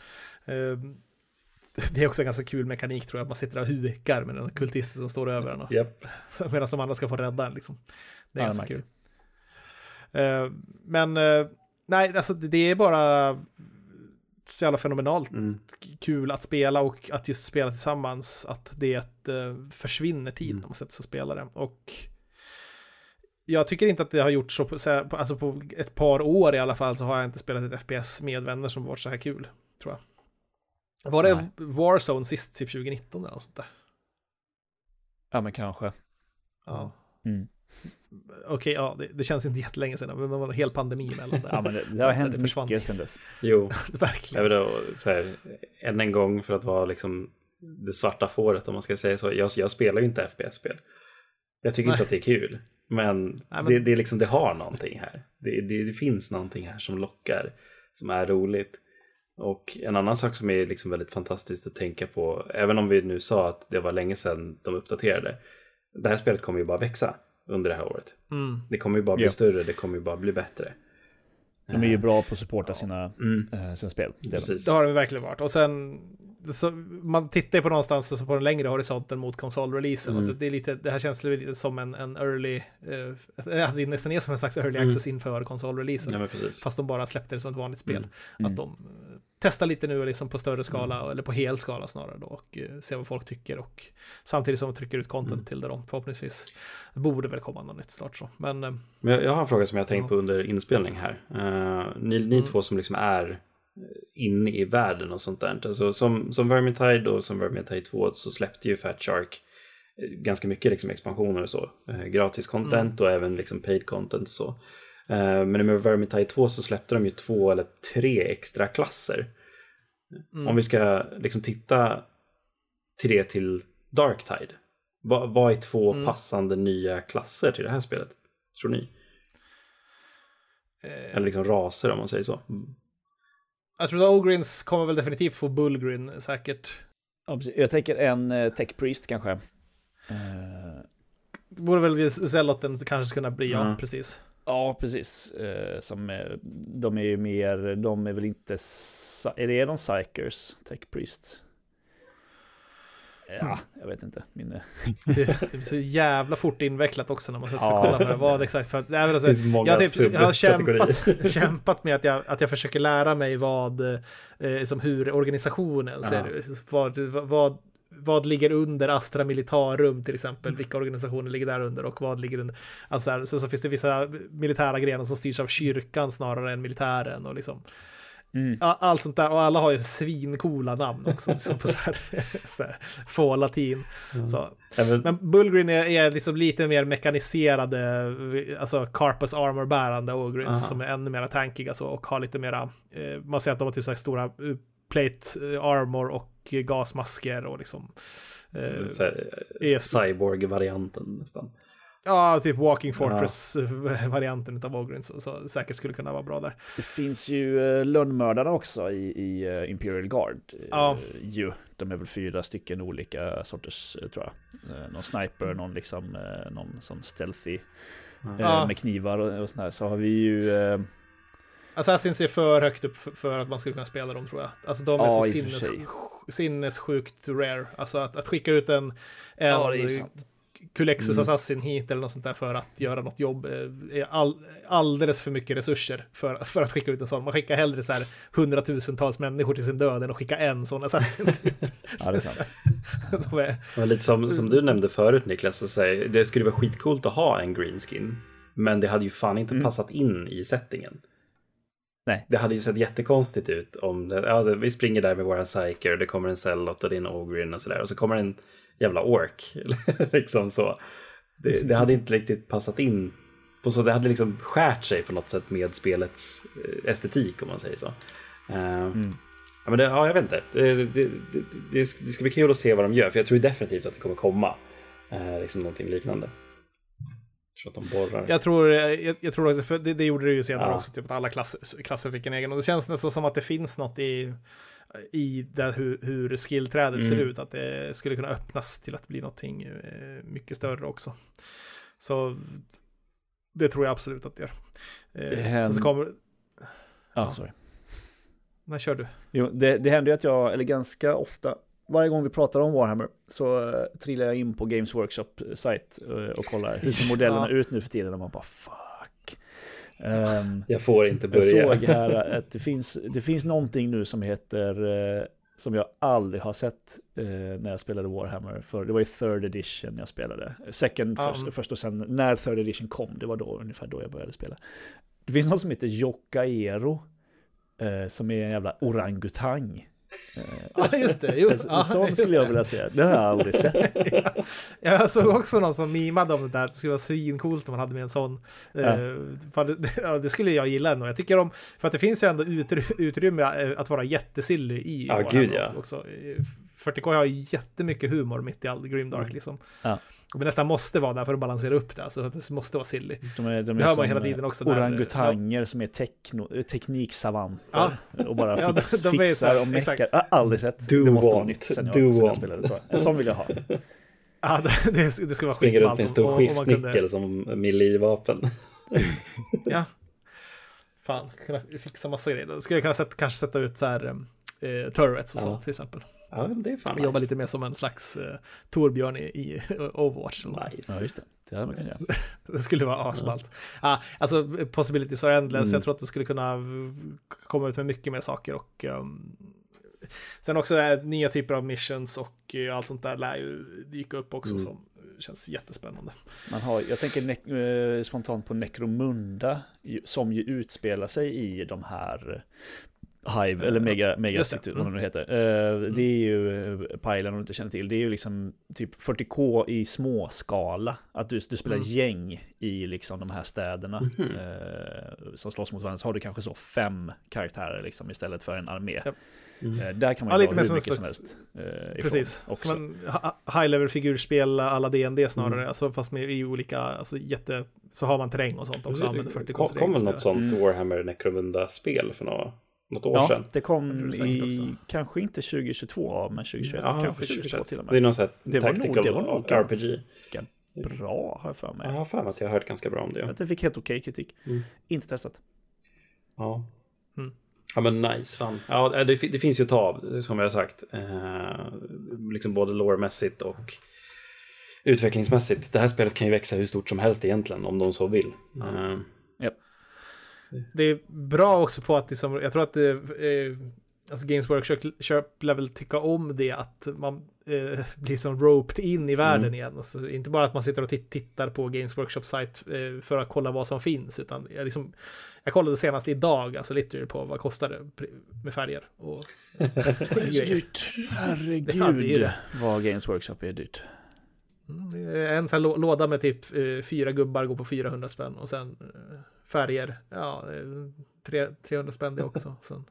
Eh, <laughs> det är också en ganska kul mekanik tror jag, att man sitter och hukar med den kultisten som står över en. Japp. Medan de andra ska få rädda en liksom. Det är Ja, ganska kul. Eh, men eh, nej, alltså det är bara så jävla fenomenalt Mm. kul att spela och att just spela tillsammans, att det eh, försvinner tid Mm. när man sätter sig och spelar det. Och jag tycker inte att det har gjort så, på, så här, på- alltså på ett par år i alla fall så har jag inte spelat ett FPS med vänner som varit så här kul, tror jag. Var det Nej. Warzone sist, typ 2019 eller något sånt där? Ja, men kanske. Ja. Mm. Okej, ja, det, det känns inte jättelänge sedan, men det var en hel pandemi emellan där. Ja, men det, det har hänt Det försvann. mycket sedan dess. Jo, <laughs> Verkligen. jag inte, så här, än en gång för att vara liksom det svarta fåret om man ska säga så. Jag, jag spelar ju inte FPS-spel. Jag tycker Nej. inte att det är kul. Men, Nej, men- Det, det, är liksom, det har någonting här. Det, det, det finns någonting här som lockar, som är roligt. Och en annan sak som är liksom väldigt fantastiskt att tänka på, även om vi nu sa att det var länge sedan de uppdaterade, det här spelet kommer ju bara växa under det här året. Mm. Det kommer ju bara bli Ja. större, det kommer ju bara bli bättre. De är ju bra på att supporta sina, Mm, eh, sina spel. De. precis. Det har det verkligen varit. Och sen, så, man tittar ju på någonstans så på den längre horisonten mot konsolreleasen. Mm. Det, det, är lite, det här känns lite som en, en early, eh, att det nästan är som en slags early Mm. access inför konsolreleasen. Ja. Fast de bara släppte det som ett vanligt spel. Mm. Mm. Att de testar lite nu liksom på större skala, Mm. eller på hel skala snarare då, och eh, ser vad folk tycker. Och samtidigt som de trycker ut content Mm. till det då, förhoppningsvis. Det borde väl komma något nytt snart så. Men eh, Men jag, har en fråga som jag har tänkt Ja. på under inspelning här. Eh, ni ni Mm. två som liksom är inne i världen och sånt där. Alltså, som, som Vermintide och som Vermintide 2 så släppte ju Fat Shark ganska mycket liksom expansioner och så. Gratis content och även liksom paid content och så. Eh, men med Vermintide 2 så släppte de ju två eller tre extra klasser. mm. Om vi ska liksom titta till det till Darktide. Vad, vad är två Mm. passande nya klasser till det här spelet? Tror ni? eh, Eller liksom raser om man säger så. jag tror att Ogrins kommer väl definitivt få Bullgrin säkert. Ja. Jag tänker en eh, Tech Priest kanske. Eh, Borde väl Zealoten kanske kunna bli, ja, Mm. precis. Ja, precis. Eh, som, eh, de är ju mer, de är väl inte, är det de Psychers, Tech Priest? Ja, jag vet inte. Min, eh, <laughs> Det, det blir så jävla fort invecklat också när man sätter sig och kollar på det. Vad exakt för att, nej, Det alltså, finns många jag, har typ, jag har kämpat, kämpat med att jag, att jag försöker lära mig vad, eh, som hur organisationen ser ut. Vad, vad, vad ligger under Astra Militarum till exempel, vilka organisationer ligger där under och vad ligger under. Alltså här, sen så finns det vissa militära grenar som styrs av kyrkan snarare än militären och liksom. Mm. Allt sånt där och alla har ju svincoola namn också. <laughs> liksom på så här, <laughs> så här, få latin. Mm. Så. Men Bullgrin är, är liksom lite mer mekaniserade, alltså Carpus armor-bärande Ogrins som är ännu mer tankiga så och har lite mera, eh, man ser att de har typ så här stora eh, plate eh, armor och gasmasker och liksom. Eh, Cyborg-varianten nästan. Ja, typ Walking Fortress-varianten ja. av Ogrins, så, så säkert skulle kunna vara bra där. Det finns ju uh, lönnmördarna också i, i uh, Imperial Guard. Ja. Ju. De är väl fyra stycken olika sorters, tror jag. Någon sniper, någon liksom, någon sån stealthy ja. med knivar och, och sådär. Så har vi ju... Assassins är för högt upp för att man skulle kunna spela dem tror jag. Alltså de är ja, så sinnes, sinnessjukt rare. Alltså att, att skicka ut en, en ja, Kulexus mm. Assassin hit eller något sånt där för att göra något jobb eh, är all, alldeles för mycket resurser för, för att skicka ut en sån. Man skickar hellre så här hundratusentals människor till sin död än att skicka en sån Assassin. Typ. <laughs> ja, det är sant. <laughs> de är... lite som, som du nämnde förut Niklas, så säger, det skulle vara skitcoolt att ha en green skin. Men det hade ju fan inte mm. passat in i settingen. Nej. Det hade ju sett jättekonstigt ut om det, ja, vi springer där med våra psyker, det kommer en cellot och det är en ogrin och sådär. Och så kommer en jävla ork. <laughs> liksom så. Det, det, hade inte riktigt passat in. På så det hade liksom skärt sig på något sätt med spelets eh, estetik om man säger så. Uh, mm. ja, men det, ja, jag vet inte. Det, det, det, ska bli kul att se vad de gör för jag tror definitivt att det kommer komma uh, liksom någonting liknande. Jag tror att de borrar. Jag tror, jag, jag tror också, för det, det gjorde det ju senare ja. också, typ att alla klasser, klasser fick en egen. Och det känns nästan som att det finns något i i det, hur, hur skillträdet mm. ser ut, att det skulle kunna öppnas till att bli någonting eh, mycket större också. Så det tror jag absolut att det gör. Eh, det händer... så kommer... Ja, sorry. När kör du? Jo, det, det händer ju att jag, eller ganska ofta, varje gång vi pratar om Warhammer så uh, trillar jag in på Games Workshop-sajt uh, och kollar hur ser <laughs> modellerna ja. ut nu för tiden och man bara fuck. Um, jag får inte börja. Jag såg här att det finns, det finns någonting nu som heter, uh, som jag aldrig har sett uh, när jag spelade Warhammer. För det var ju third edition jag spelade. Second um. först, först, och sen när third edition kom, det var då ungefär då jag började spela. Det finns något som heter Jokaero, uh, som är en jävla orangutang. Ja, just det. Jo, en sån skulle jag vilja se. Det har jag aldrig sett. ja, <laughs> jag såg också någon som mimade om det där. Det skulle vara svincoolt om man hade med en sån. Ja. Uh, <laughs> det, skulle jag gilla ändå. Jag tycker om, för att det finns ju ändå utrymme att vara jättesillig i. Ja, gud ja. Också. 40K har jättemycket humor mitt i all Grimdark mm. liksom. Ja. Och det nästan måste vara där för att balansera upp det. Alltså det måste vara silly. De är, de är det hör man hela tiden också. Orangutanger där, som är tekno, tekniksavanter. Ja. Och bara <laughs> ja, fix, de, de fixar och meckar. Jag har aldrig sett. Do det måste vara nytt sen jag, sen jag spelade. Tror jag. En sån vill jag ha. <laughs> Ja, det, det, skulle vara Springer runt med en stor skiftnyckel kunde... som melee-vapen. <laughs> ja. Fan, kunna fixa massa grejer. Då skulle jag kunna sätta, kanske sätta ut så här eh, turrets och ja. så till exempel. Ja, det är fan nice. Jobba lite mer som en slags uh, Torbjörn i, i Overwatch. Eller nice. Ja, just det. Det, man kan göra. <laughs> det skulle vara asballt. Ja. Ah, alltså, possibilities are endless. Mm. Jag tror att det skulle kunna komma ut med mycket mer saker och um, sen också äh, nya typer av missions och uh, allt sånt där lär ju dyka upp också mm. som känns jättespännande. Man har, jag tänker uh, spontant på Necromunda som ju utspelar sig i de här Hive, eller Mega, Mega City, mm. det heter. Mm. Det är ju uh, Pilen om du inte känner till. Det är ju liksom typ 40K i småskala. Att du, du spelar mm. gäng i liksom de här städerna mm. uh, som slåss mot varandra. Så har du kanske så fem karaktärer liksom istället för en armé. Yep. Mm. där kan man ju ja, lite hur mycket som helst. Precis, också. som en high-level figurspel alla D&D snarare. Mm. Alltså fast med i olika, alltså jätte, så har man terräng och sånt också. Använder 40 Kom, Kommer något sånt mm. Warhammer Necromunda-spel för några något år ja, sedan. det kom i, kanske inte 2022, men 2021 ja, kanske 2022 till och med. Det är någon sån här det tactical var nog, det var nog RPG. bra, har jag för mig. Jag har för mig att jag har hört ganska bra om det. Ja. Det fick helt okej okay kritik. Mm. Inte testat. Ja. Mm. Ja men nice, fan. Ja, det, det finns ju att ta av, som jag har sagt. Eh, liksom både lore-mässigt och utvecklingsmässigt. Det här spelet kan ju växa hur stort som helst egentligen, om de så vill. Mm. Eh, det är bra också på att liksom, jag tror att det, eh, alltså Games Workshop lär väl tycka om det att man eh, <laughs> blir som roped in i världen mm. igen. Alltså, inte bara att man sitter och tittar på Games Workshop sajt eh, för att kolla vad som finns, utan jag, liksom, jag kollade senast idag, alltså lite på vad kostar det med färger och, <laughs> Det är så dyrt. Herregud vad Games Workshop är dyrt. Mm, en sån här låda med typ eh, fyra gubbar går på 400 spänn och sen eh, färger, ja, 300 spänn det också. <laughs> Sen.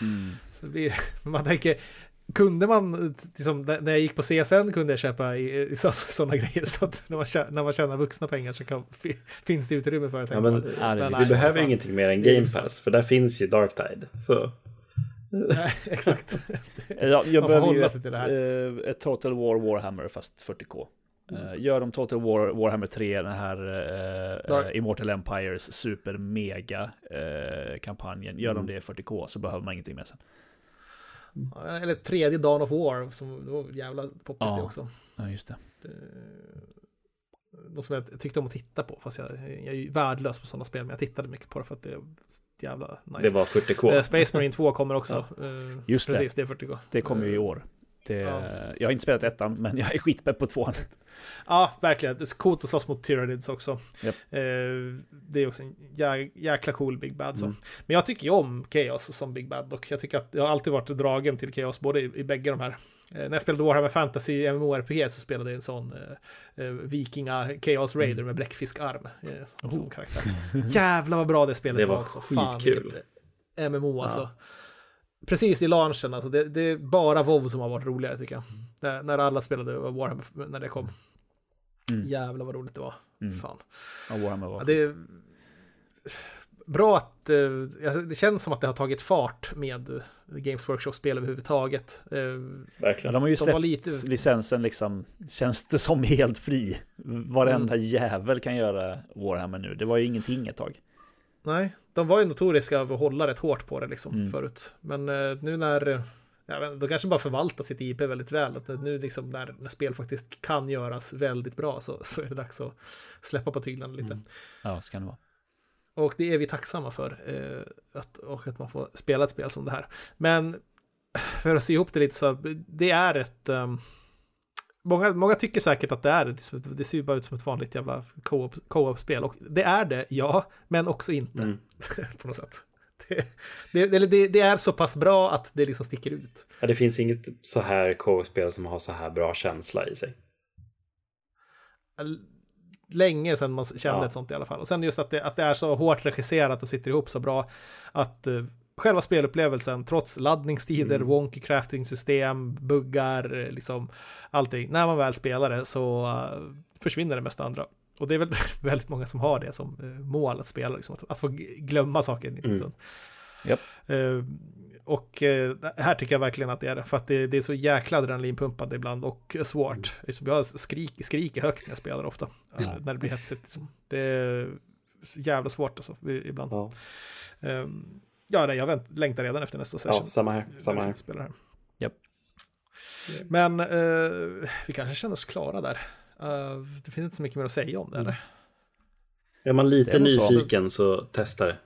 Mm. Så blir, <laughs> man tänker, kunde man, liksom, när jag gick på CSN kunde jag köpa i, i sådana <laughs> grejer. Så att när man, när man tjänar vuxna pengar så kan, finns det utrymme för att ja, men, men, Vi behöver fan. ingenting mer än Game Pass, för där finns ju Darktide. Så. Nej, exakt. ja, jag behöver ju ett, eh, ett Total War Warhammer fast 40K. Mm. gör de Total War, Warhammer 3, den här uh, Immortal Empires super mega uh, kampanjen. Gör mm. de det 40K så behöver man ingenting med sen. Mm. Eller tredje Dawn of War, som var jävla poppis ja. det också. Ja, just det. det något som jag tyckte om att titta på, fast jag, jag är ju värdelös på sådana spel, men jag tittade mycket på det för att det är jävla nice. Det var 40K. Space Marine 2 kommer också. Ja. Just Precis, det. det är 40K. Det kommer ju i år. Det, ja. Jag har inte spelat ettan, men jag är skitpepp på tvåan. Ja, verkligen. Det är coolt att slåss mot Tyranids också. Yep. Eh, det är också en jä jäkla cool Big Bad. Så. Mm. Men jag tycker ju om Chaos som Big Bad och jag tycker att jag har alltid varit dragen till Chaos, både i, i bägge de här. Eh, när jag spelade Warhammer Fantasy MMORPG så spelade jag en sån eh, eh vikinga Chaos Raider mm. med bläckfiskarm eh, som, oh. som karaktär. Jävlar vad bra det spelet det var, var också. Fan, skitkul. MMO alltså. Ja precis i launchen, alltså det, det, är bara WoW som har varit roligare tycker jag. När, när alla spelade Warhammer när det kom. Mm. Jävlar vad roligt det var. Mm. Fan. Ja, Warhammer var ja, det är bra att, eh, alltså, det känns som att det har tagit fart med Games Workshop-spel överhuvudtaget. Eh, Verkligen. De har ju släppt lite... licensen liksom, känns det som helt fri. Varenda mm. jävel kan göra Warhammer nu. Det var ju ingenting ett tag. Nej, de var ju notoriska av att hålla rätt hårt på det liksom mm. förut. Men eh, nu när, jag vet, de kanske bara förvaltar sitt IP väldigt väl. Att nu liksom när, när spel faktiskt kan göras väldigt bra så, <laughs> så är det dags att släppa på tyglarna lite. Mm. Ja, så kan det vara. Och det är vi tacksamma för. Eh, att, och att man får spela ett spel som det här. Men för att sy ihop det lite så, det är ett... Um, många, många tycker säkert att det är det. Det ser ju bara ut som ett vanligt jävla co-op-spel. Och det är det, ja, men också inte. Mm. <laughs> på något sätt. Det, det, det, det, är så pass bra att det liksom sticker ut. Ja, det finns inget så här co-op-spel som har så här bra känsla i sig. Länge sedan man kände ja. ett sånt i alla fall. Och sen just att det, att det är så hårt regisserat och sitter ihop så bra att uh, själva spelupplevelsen, trots laddningstider, mm. wonky crafting-system, buggar, eh, liksom allting, när man väl spelar det så uh, försvinner det mesta andra. Och det är väl <laughs> väldigt många som har det som uh, mål att spela, liksom, att, att, få glömma saker en liten mm. stund. Yep. Uh, och här tycker jag verkligen att det är det, för att det, det är så jäkla adrenalinpumpande ibland och svårt. Mm. Liksom, jag skrik, skriker högt när jag spelar ofta, ja. <laughs> när det blir hetsigt. Liksom. Det är så jävla svårt alltså, ibland. Ja. Um, Ja, nej, jag vänt, längtar redan efter nästa session. Ja, samma här. Samma här. Spela här. Yep. Men uh, vi kanske känner oss klara där. Uh, det finns inte så mycket mer att säga om det, eller? Är man lite nyfiken så, så testa det.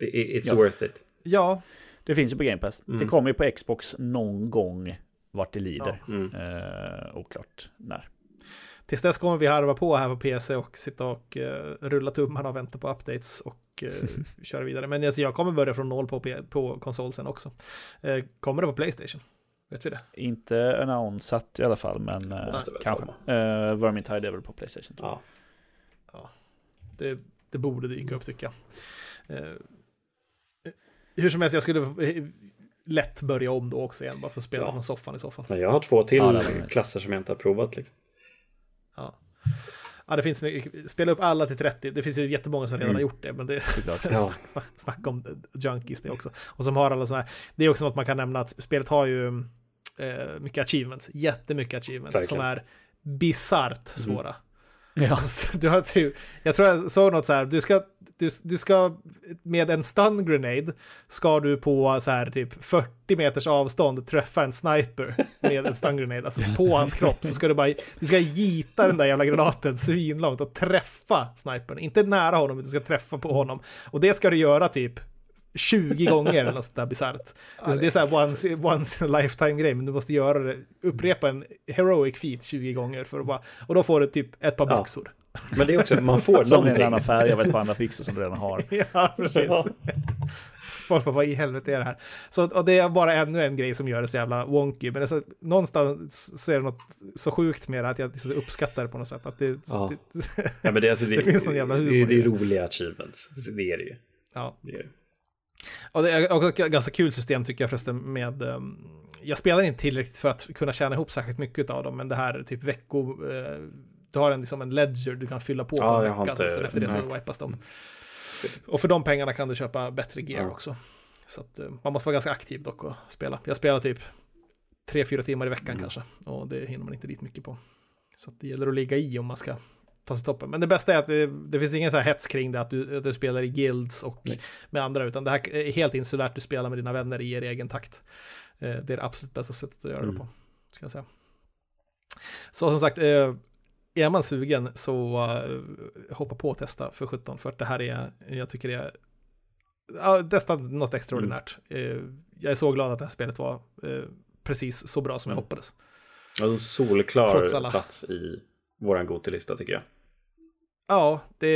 It's ja. worth it. Ja. Det finns ju på Game Pass. Mm. Det kommer ju på Xbox någon gång vart det lider. Ja. Mm. Uh, oklart när. Tills dess kommer vi harva på här på PC och sitta och uh, rulla tummarna och vänta på updates och uh, <laughs> köra vidare. Men alltså, jag kommer börja från noll på, på konsol sen också. Uh, kommer det på Playstation? Vet vi det? Inte annonsat i alla fall, men uh, kanske. Uh, Vermintide är väl på Playstation. Ja. ja. Det, det borde dyka upp tycker jag. hur som helst, jag skulle lätt börja om då också igen, bara för att spela ja. från soffan i så fall. Men jag har två till ja, klasser som jag inte har provat. Liksom. Ja. Ja, det finns spela upp alla till 30. Det finns ju jättemånga som redan mm. har gjort det, men det <laughs> är snack, snack, om junkies det också. Och som har alla sådana här, det är också något man kan nämna att spelet har ju eh, mycket achievements, jättemycket achievements Verkligen. som är bisarrt svåra. Mm. Ja. <laughs> Alltså, du har typ, jag tror jag såg något så här, du ska, du, du ska med en stun grenade ska du på så här typ 40 meters avstånd träffa en sniper med en stun grenade, alltså på hans kropp så ska du bara, du ska gita den där jävla granaten svinlångt och träffa snipern, inte nära honom, utan du ska träffa på honom. Och det ska du göra typ 20 gånger eller något sånt där bisarrt. Det är så här once, once in a lifetime grej, men du måste göra det, upprepa en heroic feat 20 gånger för att bara, och då får du typ ett par byxor. Ja. Men det är också, man får <laughs> som en annan färg av ett par andra byxor som du redan har. <laughs> ja, precis. Ja. Folk bara, vad i helvete är det här? Så, och det är bara ännu en grej som gör det så jävla wonky. Men alltså, någonstans så är det något så sjukt med det att jag uppskattar det på något sätt. Att det, ja. det, ja, men det, alltså, det, <laughs> det finns någon jävla humor. Det, det är roliga achievements, det är det ju. Ja. Det är det. Och det är också ett ganska kul system tycker jag förresten med, um, jag spelar inte tillräckligt för att kunna tjäna ihop särskilt mycket av dem, men det här typ vecko, uh, du har en, liksom en ledger du kan fylla på ja, på en vecka, inte, så efter det så wipas de. Och för de pengarna kan du köpa bättre gear ja. också. Så att, uh, man måste vara ganska aktiv dock och spela. Jag spelar typ tre, fyra timmar i veckan mm. kanske, och det hinner man inte dit mycket på. Så det gäller att ligga i om man ska ta sig toppen. Men det bästa är att det, det finns ingen så här hets kring det, att du, att du spelar i guilds och Nej. med andra, utan det här är helt insulärt, du spelar med dina vänner i er egen takt. Eh, det är det absolut bästa sättet att göra mm. det på, ska jag säga. Så som sagt, eh, är man sugen så uh, hoppa på och testa för 17, för att det här är, jag tycker det är, testa något extraordinärt. Mm. jag är så glad att det här spelet var precis så bra som jag mm. hoppades. Alltså solklar plats i våran Gotelista tycker jag. Ja, det,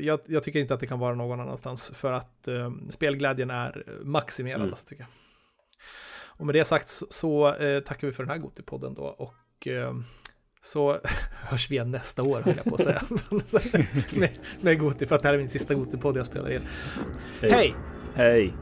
jag, jag, tycker inte att det kan vara någon annanstans för att eh, spelglädjen är maximerad, mm. alltså, tycker jag. Och med det sagt så, så eh, tackar vi för den här Gotipodden då och eh, så <laughs> hörs vi igen nästa år, höll jag på att säga. <laughs> med, med Goti, för att det här är min sista Gotipodd jag spelar in. Hej! Hej! Hej.